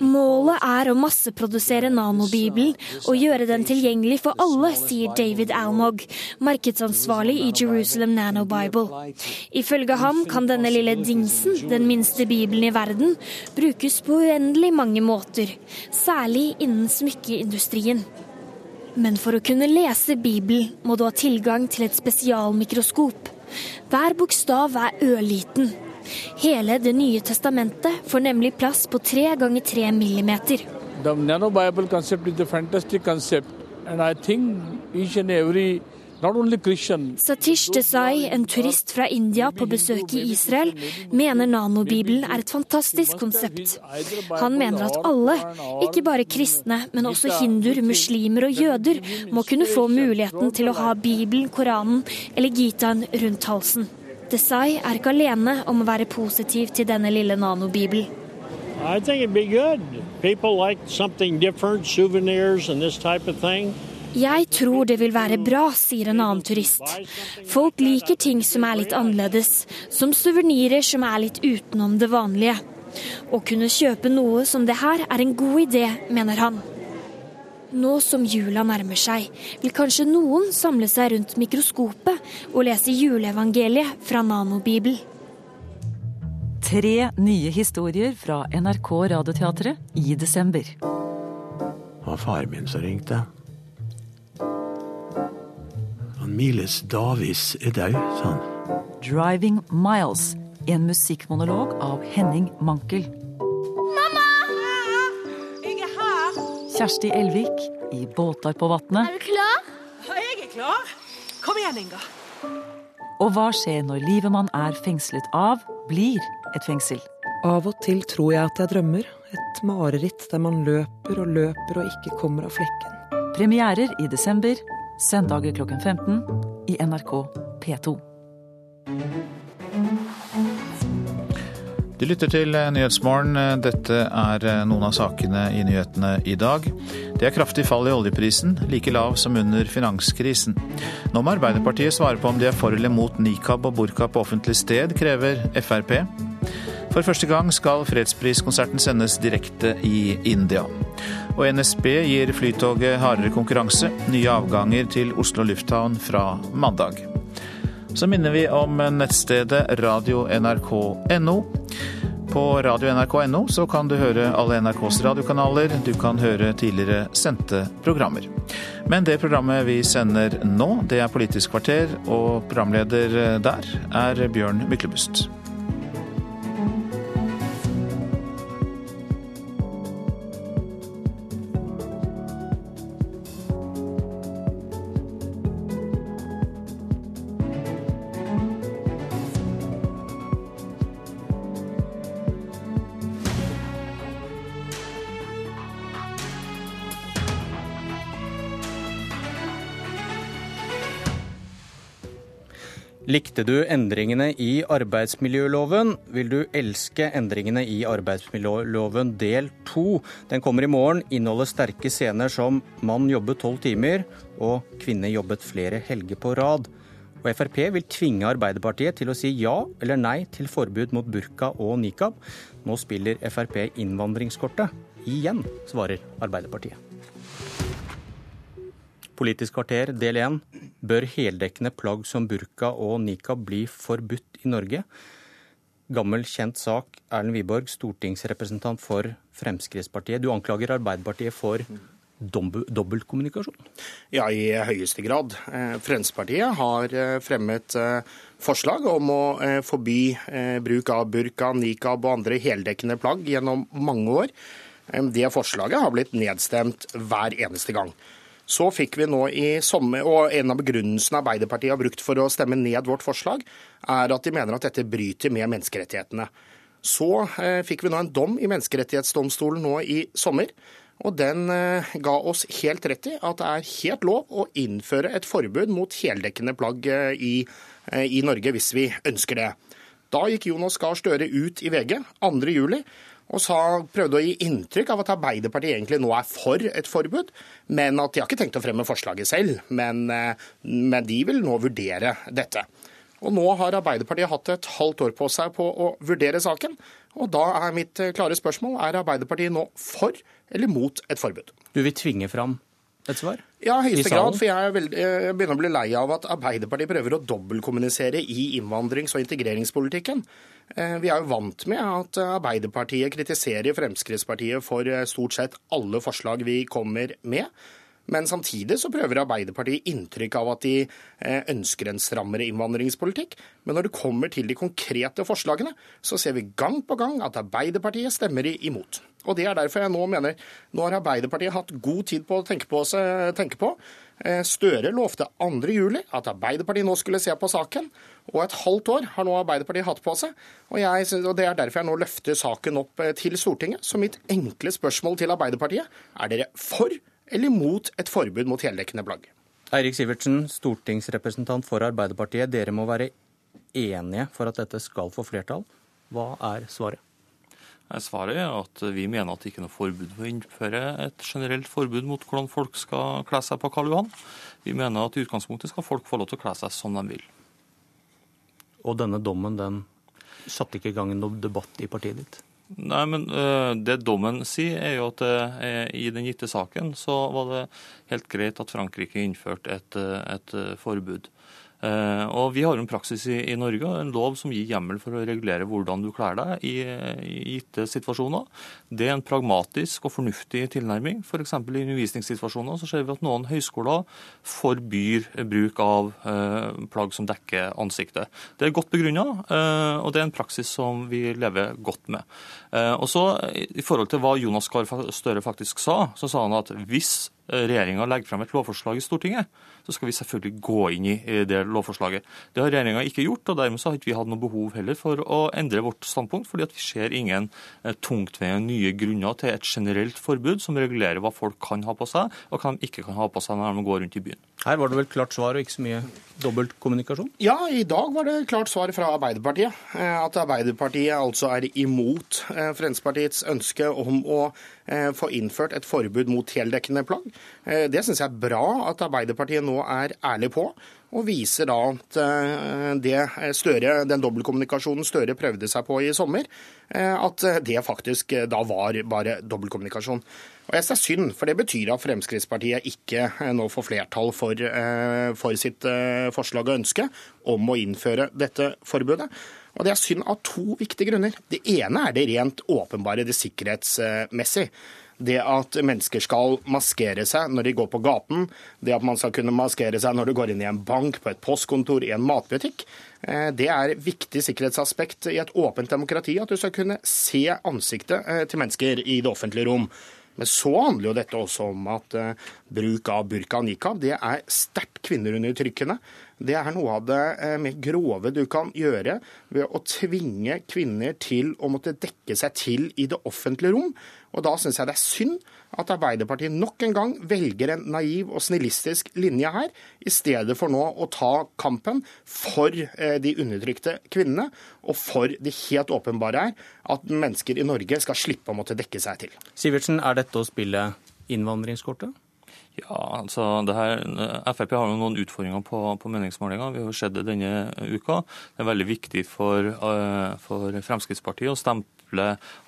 Målet er å masseprodusere nanobibelen og gjøre den tilgjengelig for alle, sier David Almog, markedsansvarlig i Jerusalem Nanobible. Ifølge ham kan denne lille dingsen, den minste bibelen i verden, brukes på uendelig mange måter, særlig innen smykkeindustrien. Men for å kunne lese Bibelen må du ha tilgang til et spesialmikroskop. Hver bokstav er ørliten. Hele Det nye testamentet får nemlig plass på tre ganger tre millimeter. The nanobible concept is a fantastic concept, and I think each and every Satish Desai, en turist fra India på besøk i Israel, mener nanobibelen er et fantastisk konsept. Han mener at alle, ikke bare kristne, men også hinduer, muslimer og jøder, må kunne få muligheten til å ha Bibelen, Koranen eller Gitaen rundt halsen. Desai er ikke alene om å være positiv til denne lille nanobibelen. I think it'd be good. People like something different, souvenirs and this type of thing. Jeg tror det vil være bra, sier en annen turist. Folk liker ting som er litt annerledes, som suvenirer som er litt utenom det vanlige. Å kunne kjøpe noe som det her er en god idé, mener han. Nå som jula nærmer seg, vil kanskje noen samle seg rundt mikroskopet og lese juleevangeliet fra Nanobibel. Tre nye historier fra NRK Radioteatret i desember. Det var faren min som ringte. Han Miles Davis er død, sa han. 'Driving Miles', en musikkmonolog av Henning Mankel. Mamma! Jeg er her. Kjersti Elvik i Båtar på vatnet. Er du klar? Jeg er klar. Kom igjen, Inga. Og hva skjer når livet man er fengslet av, blir et fengsel? Av og til tror jeg at jeg drømmer. Et mareritt der man løper og løper og ikke kommer av flekken. Premierer i desember, søndager klokken 15 i NRK P2. Du lytter til eh, Nyhetsmorgen. Dette er eh, noen av sakene i nyhetene i dag. Det er kraftig fall i oljeprisen, like lav som under finanskrisen. Nå må Arbeiderpartiet svare på om de er for eller mot nikab og burka på offentlig sted, krever Frp. For første gang skal fredspriskonserten sendes direkte i India. Og NSB gir Flytoget hardere konkurranse. Nye avganger til Oslo lufthavn fra mandag. Så minner vi om nettstedet radio.nrk.no. På radio.nrk.no så kan du høre alle NRKs radiokanaler, du kan høre tidligere sendte programmer. Men det programmet vi sender nå, det er Politisk kvarter, og programleder der er Bjørn Myklebust. Likte du endringene i arbeidsmiljøloven? Vil du elske endringene i arbeidsmiljøloven del to? Den kommer i morgen, inneholder sterke scener som 'mann jobbet tolv timer' og 'kvinne jobbet flere helger på rad'. Og Frp vil tvinge Arbeiderpartiet til å si ja eller nei til forbud mot burka og nikab. Nå spiller Frp innvandringskortet. Igjen, svarer Arbeiderpartiet. Politisk kvarter del én. Bør heldekkende plagg som burka og nikab bli forbudt i Norge? Gammel, kjent sak. Erlend Wiborg, stortingsrepresentant for Fremskrittspartiet. Du anklager Arbeiderpartiet for dobbeltkommunikasjon? Ja, i høyeste grad. Eh, Fremskrittspartiet har eh, fremmet eh, forslag om å forby bruk av burka, nikab og andre heldekkende plagg gjennom mange år. Det forslaget har blitt nedstemt hver eneste gang. Så fikk vi nå i sommer, og En av begrunnelsene Arbeiderpartiet har brukt for å stemme ned vårt forslag, er at de mener at dette bryter med menneskerettighetene. Så eh, fikk vi nå en dom i Menneskerettighetsdomstolen nå i sommer. Og Den eh, ga oss helt rett i at det er helt lov å innføre et forbud mot heldekkende plagg eh, i, eh, i Norge, hvis vi ønsker det. Da gikk Jonas Gahr Støre ut i VG 2.7 og sa, prøvde å gi inntrykk av at Arbeiderpartiet egentlig nå er for et forbud, men at de har ikke tenkt å fremme forslaget selv. Men, eh, men de vil nå vurdere dette. Og Nå har Arbeiderpartiet hatt et halvt år på seg på å vurdere saken. Og Da er mitt eh, klare spørsmål er Arbeiderpartiet nå for eller mot et forbud. Du vil tvinge fram et svar? Ja, i høyeste grad. For jeg, veldig, jeg, begynner å bli lei av at Arbeiderpartiet prøver å dobbeltkommunisere i innvandrings- og integreringspolitikken. Eh, vi er jo vant med at Arbeiderpartiet kritiserer Fremskrittspartiet for eh, stort sett alle forslag vi kommer med. Men samtidig så prøver Arbeiderpartiet inntrykk av at de eh, ønsker en strammere innvandringspolitikk. Men når det kommer til de konkrete forslagene, så ser vi gang på gang at Arbeiderpartiet stemmer imot. Og Det er derfor jeg nå mener nå har Arbeiderpartiet hatt god tid på å tenke på. Tenke på. Eh, Støre lovte 2.7 at Arbeiderpartiet nå skulle se på saken, og et halvt år har nå Arbeiderpartiet hatt på seg. Og, jeg, og Det er derfor jeg nå løfter saken opp eh, til Stortinget. Så mitt enkle spørsmål til Arbeiderpartiet er dere for eller mot et forbud mot heldekkende plagg? Eirik Sivertsen, stortingsrepresentant for Arbeiderpartiet. Dere må være enige for at dette skal få flertall. Hva er svaret? Svaret er at vi mener at det ikke er noe forbud for å innføre et generelt forbud mot hvordan folk skal kle seg på Karl Johan. Vi mener at i utgangspunktet skal folk få lov til å kle seg som de vil. Og denne dommen den satte ikke i gang noen debatt i partiet ditt? Nei, men uh, Det dommen sier, er jo at uh, i den gitte saken så var det helt greit at Frankrike innførte et, et forbud. Eh, og Vi har en praksis i, i, Norge, en lov som gir hjemmel for å regulere hvordan du kler deg i, i gitte situasjoner. Det er en pragmatisk og fornuftig tilnærming. F.eks. i undervisningssituasjoner så ser vi at noen høyskoler forbyr bruk av eh, plagg som dekker ansiktet. Det er godt begrunna, eh, og det er en praksis som vi lever godt med. Eh, og så I forhold til hva Jonas Gahr Støre faktisk sa, så sa han at hvis regjeringa legger frem et lovforslag i Stortinget, så skal vi selvfølgelig gå inn i det lovforslaget. Det har regjeringa ikke gjort, og dermed så har ikke vi hatt noe behov heller for å endre vårt standpunkt, fordi at vi ser ingen eh, tungtveiende nye grunner til et generelt forbud som regulerer hva folk kan ha på seg, og hva de ikke kan ha på seg når de går rundt i byen. Her var det vel klart svar og ikke så mye dobbeltkommunikasjon? Ja, i dag var det klart svar fra Arbeiderpartiet. Eh, at Arbeiderpartiet altså er imot eh, Fremskrittspartiets ønske om å få innført et forbud mot heldekkende plagg. Det syns jeg er bra at Arbeiderpartiet nå er ærlig på og viser da at eh, det Støre, den dobbeltkommunikasjonen Støre prøvde seg på i sommer, eh, at det faktisk eh, da var bare dobbeltkommunikasjon. Og jeg synes det er synd, for det betyr at Fremskrittspartiet ikke nå får flertall for, for sitt forslag og ønske om å innføre dette forbudet. Og Det er synd av to viktige grunner. Det ene er det rent åpenbare, det sikkerhetsmessige det at mennesker skal maskere seg når de går på gaten, det at man skal kunne maskere seg når du går inn i en bank, på et postkontor, i en matbutikk, eh, det er viktig sikkerhetsaspekt i et åpent demokrati at du skal kunne se ansiktet eh, til mennesker i det offentlige rom. Men så handler jo dette også om at uh, bruk av burka og nikab det er sterkt kvinneundertrykkende. det er noe av det eh, mer grove du kan gjøre ved å tvinge kvinner til å måtte dekke seg til i det offentlige rom. Og Da syns jeg det er synd at Arbeiderpartiet nok en gang velger en naiv og snillistisk linje her, i stedet for nå å ta kampen for eh, de undertrykte kvinnene, og for det helt åpenbare er at mennesker i Norge skal slippe å måtte dekke seg til. Sivertsen, er dette å spille innvandringskortet? Ja, altså det her, Frp har jo noen utfordringer på, på meningsmålinger. Vi har sett det denne uka. Det er veldig viktig for, uh, for Fremskrittspartiet å stemple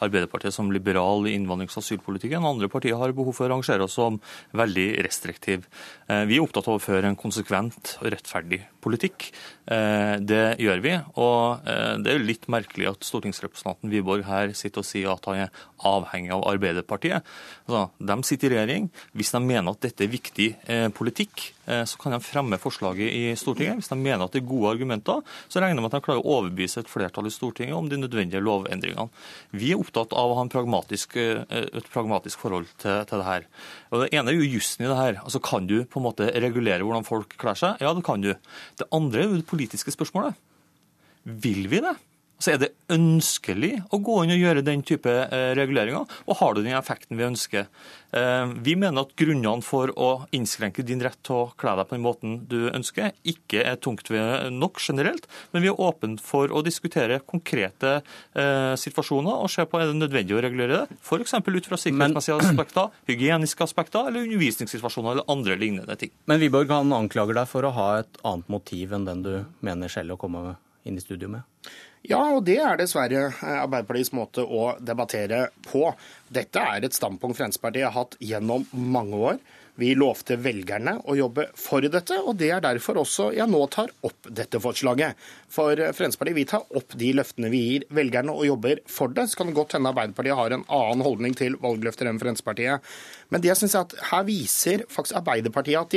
Arbeiderpartiet som liberal i innvandrings- og asylpolitikken. Andre partier har behov for å rangere oss som veldig restriktiv. Uh, vi er opptatt av å føre en konsekvent og rettferdig politikk. Uh, det gjør vi. Og det er litt merkelig at stortingsrepresentanten Wiborg her sitter og sier at han er avhengig av Arbeiderpartiet. Altså, de sitter i regjering. Hvis de mener at dette er viktig eh, politikk, eh, så kan de fremme forslaget i Stortinget. Hvis de mener at det er gode argumenter, så regner jeg med at de klarer å overbevise et flertall i Stortinget om de nødvendige lovendringene. Vi er opptatt av å ha pragmatisk, eh, et pragmatisk forhold til, til det her. Og Det ene er jo jussen i det her. Altså, Kan du på en måte regulere hvordan folk kler seg? Ja, det kan du. Det andre er jo det politiske spørsmålet. Vil vi det? Så er det ønskelig å gå inn og gjøre den type eh, reguleringer, og har du den effekten vi ønsker? Eh, vi mener at grunnene for å innskrenke din rett til å kle deg på den måten du ønsker, ikke er tungt nok generelt, men vi er åpne for å diskutere konkrete eh, situasjoner og se på er det nødvendig å regulere det, f.eks. ut fra sikkerhetsmessige aspekter, hygieniske aspekter eller undervisningssituasjoner eller andre lignende ting. Men Wiborg han anklager deg for å ha et annet motiv enn den du mener selv å komme inn i studio med? Ja, og det er dessverre eh, Arbeiderpartiets måte å debattere på. Dette er et standpunkt Fremskrittspartiet har hatt gjennom mange år. Vi lovte velgerne å jobbe for dette, og det er derfor også jeg nå tar opp dette forslaget. For Fremskrittspartiet vi tar opp de løftene vi gir velgerne og jobber for det. Så kan det godt hende Arbeiderpartiet har en annen holdning til valgløfter enn Fremskrittspartiet. Men det jeg synes er at her viser faktisk Arbeiderpartiet at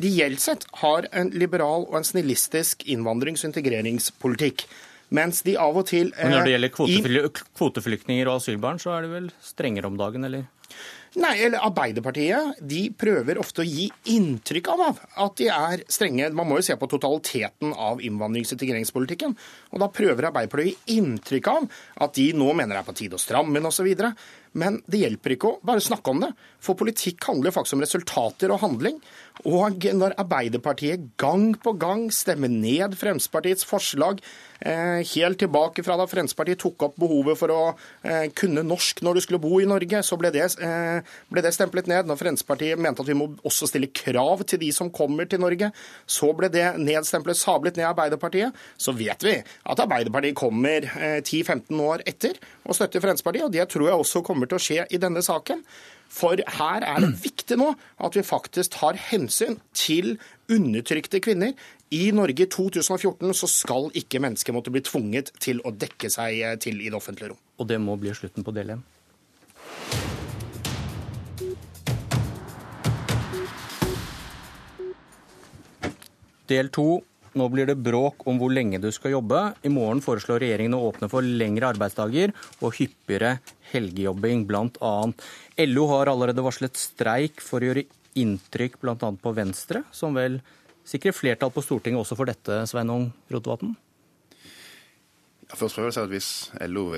de reelt sett har en liberal og en snillistisk innvandrings- og integreringspolitikk. Mens de av og til Men Når det gjelder kvotefly kvoteflyktninger og asylbarn, så er det vel strengere om dagen, eller? Nei, eller Arbeiderpartiet de prøver ofte å gi inntrykk av at de er strenge. Man må jo se på totaliteten av innvandrings- og integreringspolitikken. Og da prøver Arbeiderpartiet å gi inntrykk av at de nå mener det er på tide å stramme inn osv. Men det hjelper ikke å bare snakke om det. For politikk handler faktisk om resultater og handling. Og når Arbeiderpartiet gang på gang stemmer ned Fremskrittspartiets forslag, eh, helt tilbake fra da Fremskrittspartiet tok opp behovet for å eh, kunne norsk når du skulle bo i Norge, så ble det, eh, ble det stemplet ned. Når Fremskrittspartiet mente at vi må også stille krav til de som kommer til Norge, så ble det nedstemplet, sablet ned Arbeiderpartiet. Så vet vi at Arbeiderpartiet kommer 10-15 år etter og støtter Fremskrittspartiet, og det tror jeg også kommer til å skje i denne saken. For her er det *clears throat* viktig nå at vi faktisk tar hensyn til undertrykte kvinner. I Norge i 2014 så skal ikke mennesker måtte bli tvunget til å dekke seg til i det offentlige rom. Og det må bli slutten på del én? Del to nå blir det bråk om hvor lenge du skal jobbe. I morgen foreslår regjeringen å åpne for lengre arbeidsdager og hyppigere helgejobbing, bl.a. LO har allerede varslet streik for å gjøre inntrykk bl.a. på Venstre, som vel sikrer flertall på Stortinget også for dette, Sveinung Rotevatn? Ja, først prøver jeg å si at Hvis LO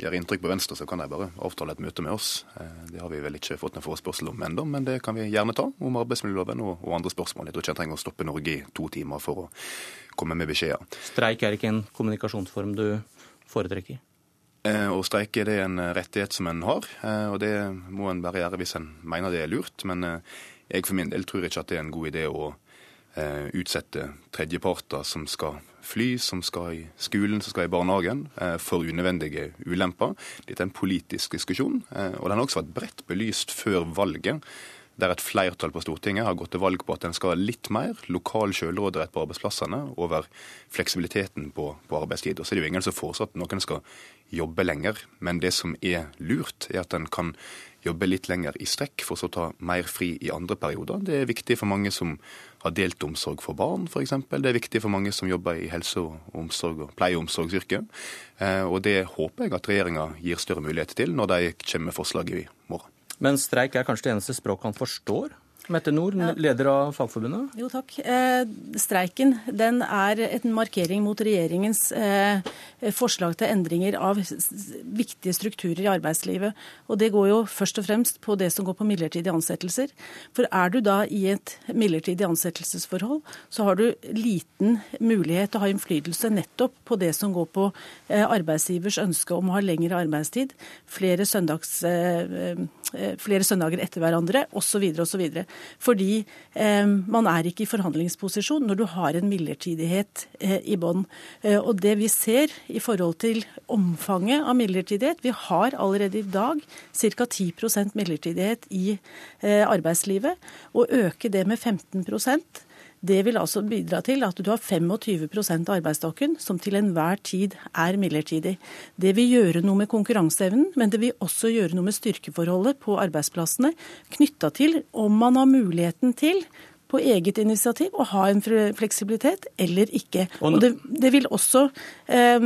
gjør inntrykk på Venstre, så kan de bare avtale et møte med oss. Eh, det har vi vel ikke fått en forespørsel om ennå, men det kan vi gjerne ta om arbeidsmiljøloven og, og andre spørsmål. Jeg tror ikke en trenger å stoppe Norge i to timer for å komme med beskjeder. Streik er ikke en kommunikasjonsform du foretrekker? Eh, å streike det er en rettighet som en har, eh, og det må en bare gjøre hvis en mener det er lurt. Men jeg for min del tror ikke at det er en god idé å utsette tredjeparter som skal fly, som skal i skolen, som skal i barnehagen, eh, for unødvendige ulemper. Dette er en politisk diskusjon, eh, og den har også vært bredt belyst før valget. Der et flertall på Stortinget har gått til valg på at en skal ha litt mer lokal selvråderett på arbeidsplassene over fleksibiliteten på, på arbeidstid. Og så er det jo ingen som foreslår at noen skal jobbe lenger, men det som er lurt, er at en kan jobbe litt lenger i strekk for så å ta mer fri i andre perioder. Det er viktig for mange som har delt omsorg for barn, f.eks. Det er viktig for mange som jobber i helse- og omsorg og pleie- og omsorgsyrket. Eh, og det håper jeg at regjeringa gir større mulighet til når de kommer med forslag i morgen. Men streik er kanskje det eneste språket han forstår? Mette Nord, leder av Fagforbundet. Jo, takk. Eh, streiken den er en markering mot regjeringens eh, forslag til endringer av viktige strukturer i arbeidslivet. Og det går jo først og fremst på det som går på midlertidige ansettelser. For er du da i et midlertidig ansettelsesforhold, så har du liten mulighet til å ha innflytelse nettopp på det som går på eh, arbeidsgivers ønske om å ha lengre arbeidstid, flere, søndags, eh, eh, flere søndager etter hverandre osv. osv. Fordi eh, man er ikke i forhandlingsposisjon når du har en midlertidighet eh, i bånn. Eh, og det vi ser i forhold til omfanget av midlertidighet Vi har allerede i dag ca. 10% midlertidighet i eh, arbeidslivet. Å øke det med 15 det vil altså bidra til at du har 25% av arbeidsstokken som til enhver tid er midlertidig. Det vil gjøre noe med konkurranseevnen, men det vil også gjøre noe med styrkeforholdet på arbeidsplassene knytta til om man har muligheten til på eget initiativ å ha en fleksibilitet eller ikke. Og det, det vil også eh,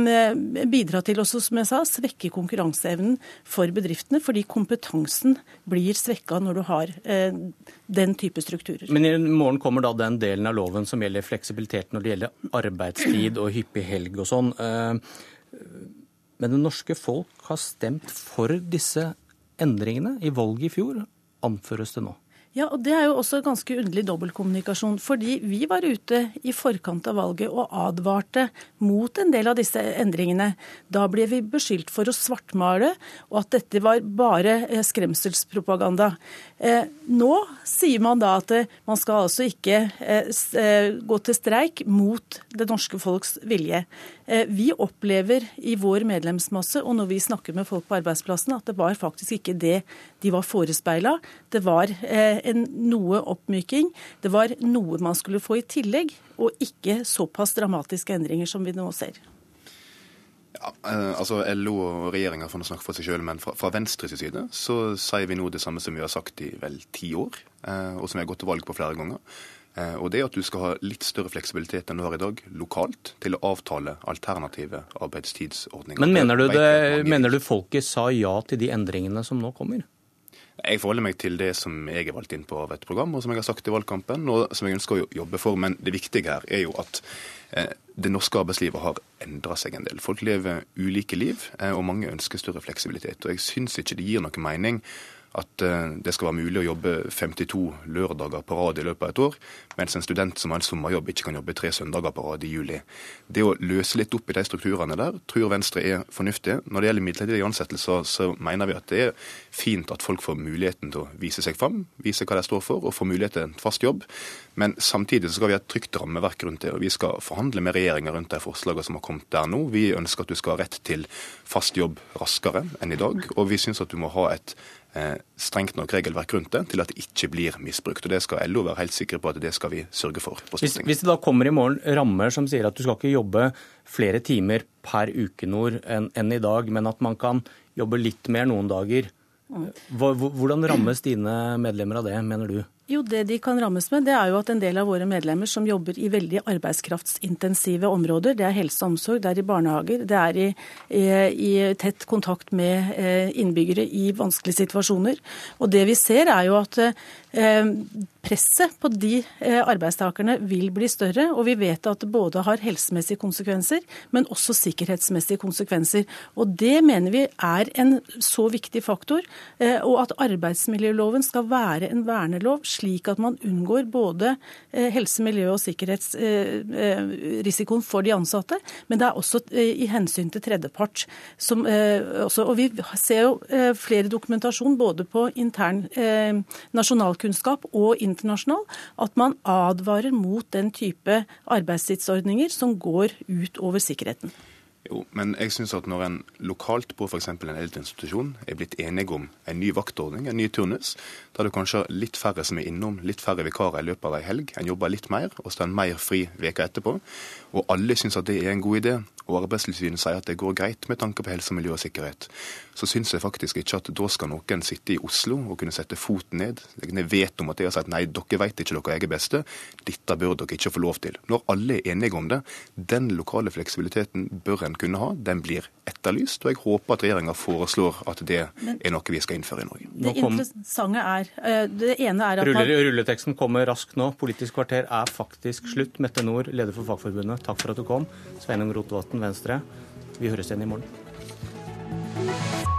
bidra til også, som jeg sa, svekke konkurranseevnen for bedriftene, fordi kompetansen blir svekka når du har eh, den type strukturer. Men i morgen kommer da den delen av loven som gjelder fleksibilitet når det gjelder arbeidstid og hyppig helg og sånn. Eh, men det norske folk har stemt for disse endringene i valget i fjor, anføres det nå. Ja, og Det er jo også ganske underlig dobbeltkommunikasjon. Fordi vi var ute i forkant av valget og advarte mot en del av disse endringene. Da ble vi beskyldt for å svartmale, og at dette var bare eh, skremselspropaganda. Eh, nå sier man da at eh, man skal altså ikke gå til streik mot det norske folks vilje. Vi opplever i vår medlemsmasse og når vi snakker med folk på arbeidsplassen, at det var faktisk ikke det de var forespeila. Det var en noe oppmyking. Det var noe man skulle få i tillegg, og ikke såpass dramatiske endringer som vi nå ser. Ja, eh, altså LO og regjeringa får snakke for seg sjøl, men fra, fra Venstres side så sier vi nå det samme som vi har sagt i vel ti år, eh, og som vi har gått til valg på flere ganger. Eh, og det er at du skal ha litt større fleksibilitet enn du har i dag, lokalt, til å avtale alternative arbeidstidsordninger. Men mener du, det, mener du folket sa ja til de endringene som nå kommer? Jeg forholder meg til det som jeg er valgt inn på av et program, og som jeg har sagt i valgkampen, og som jeg ønsker å jobbe for. Men det viktige her er jo at eh, det norske arbeidslivet har endra seg en del. Folk lever ulike liv, eh, og mange ønsker større fleksibilitet. Og jeg syns ikke det gir noe mening at eh, det skal være mulig å jobbe 52 lørdager på rad i løpet av et år, mens en student som har en sommerjobb ikke kan jobbe tre søndager på rad i juli. Det å løse litt opp i de strukturene der tror Venstre er fornuftig. Når det gjelder midlertidige ansettelser, så mener vi at det er fint at folk får muligheten til å vise seg fram, vise hva de står for, og få mulighet til en fast jobb. Men samtidig skal vi ha et trygt rammeverk rundt det. og Vi skal forhandle med regjeringa rundt de forslagene som har kommet der nå. Vi ønsker at du skal ha rett til fast jobb raskere enn i dag, og vi syns at du må ha et strengt nok regelverk rundt det til at det ikke blir misbrukt. Og Det skal LO være helt sikre på at det skal vi sørge for. på hvis, hvis, det da kommer i morgen rammer som sier at du skal ikke jobbe flere timer per ukenord enn, enn i dag, men at man kan jobbe litt mer noen dager, hvordan rammes dine medlemmer av det, mener du? Jo, Det de kan rammes med, det er jo at en del av våre medlemmer som jobber i veldig arbeidskraftsintensive områder, det er helse og omsorg, det er i barnehager, det er i, i, i tett kontakt med eh, innbyggere i vanskelige situasjoner. Og det vi ser er jo at eh, presset på de eh, arbeidstakerne vil bli større, og vi vet at det både har helsemessige konsekvenser, men også sikkerhetsmessige konsekvenser. Og det mener vi er en så viktig faktor, og at arbeidsmiljøloven skal være en vernelov slik at man unngår både eh, helse-, miljø- og sikkerhetsrisikoen eh, for de ansatte, men det er også eh, i hensyn til tredjepart. Som, også, og vi ser jo flere dokumentasjon både på intern nasjonalkunnskap og internasjonal at man advarer mot den type arbeidstidsordninger som går ut over sikkerheten. Jo, men jeg synes at når en lokalt på f.eks. en eldreinstitusjon er blitt enige om en ny vaktordning, en ny turnus, da er det kanskje litt færre som er innom, litt færre vikarer i løpet av ei helg. En jobber litt mer, og så er en mer fri veka etterpå. Og alle syns at det er en god idé og Arbeidstilsynet sier at det går greit med tanke på helse, miljø og sikkerhet, så syns jeg faktisk ikke at da skal noen sitte i Oslo og kunne sette foten ned, legge ned veto om at de har sagt nei, dere vet ikke dere er beste, dette bør dere ikke få lov til. Når alle er enige om det, den lokale fleksibiliteten bør den kunne ha, den blir etterlyst. Og jeg håper at regjeringa foreslår at det er noe vi skal innføre i Norge. Det interessante er eh, Det ene er at Ruller, Rulleteksten kommer raskt nå. Politisk kvarter er faktisk slutt. Mette Nord, leder for Fagforbundet, takk for at du kom. Sveinung Rotevatn, Venstre. Vi høres igjen i morgen.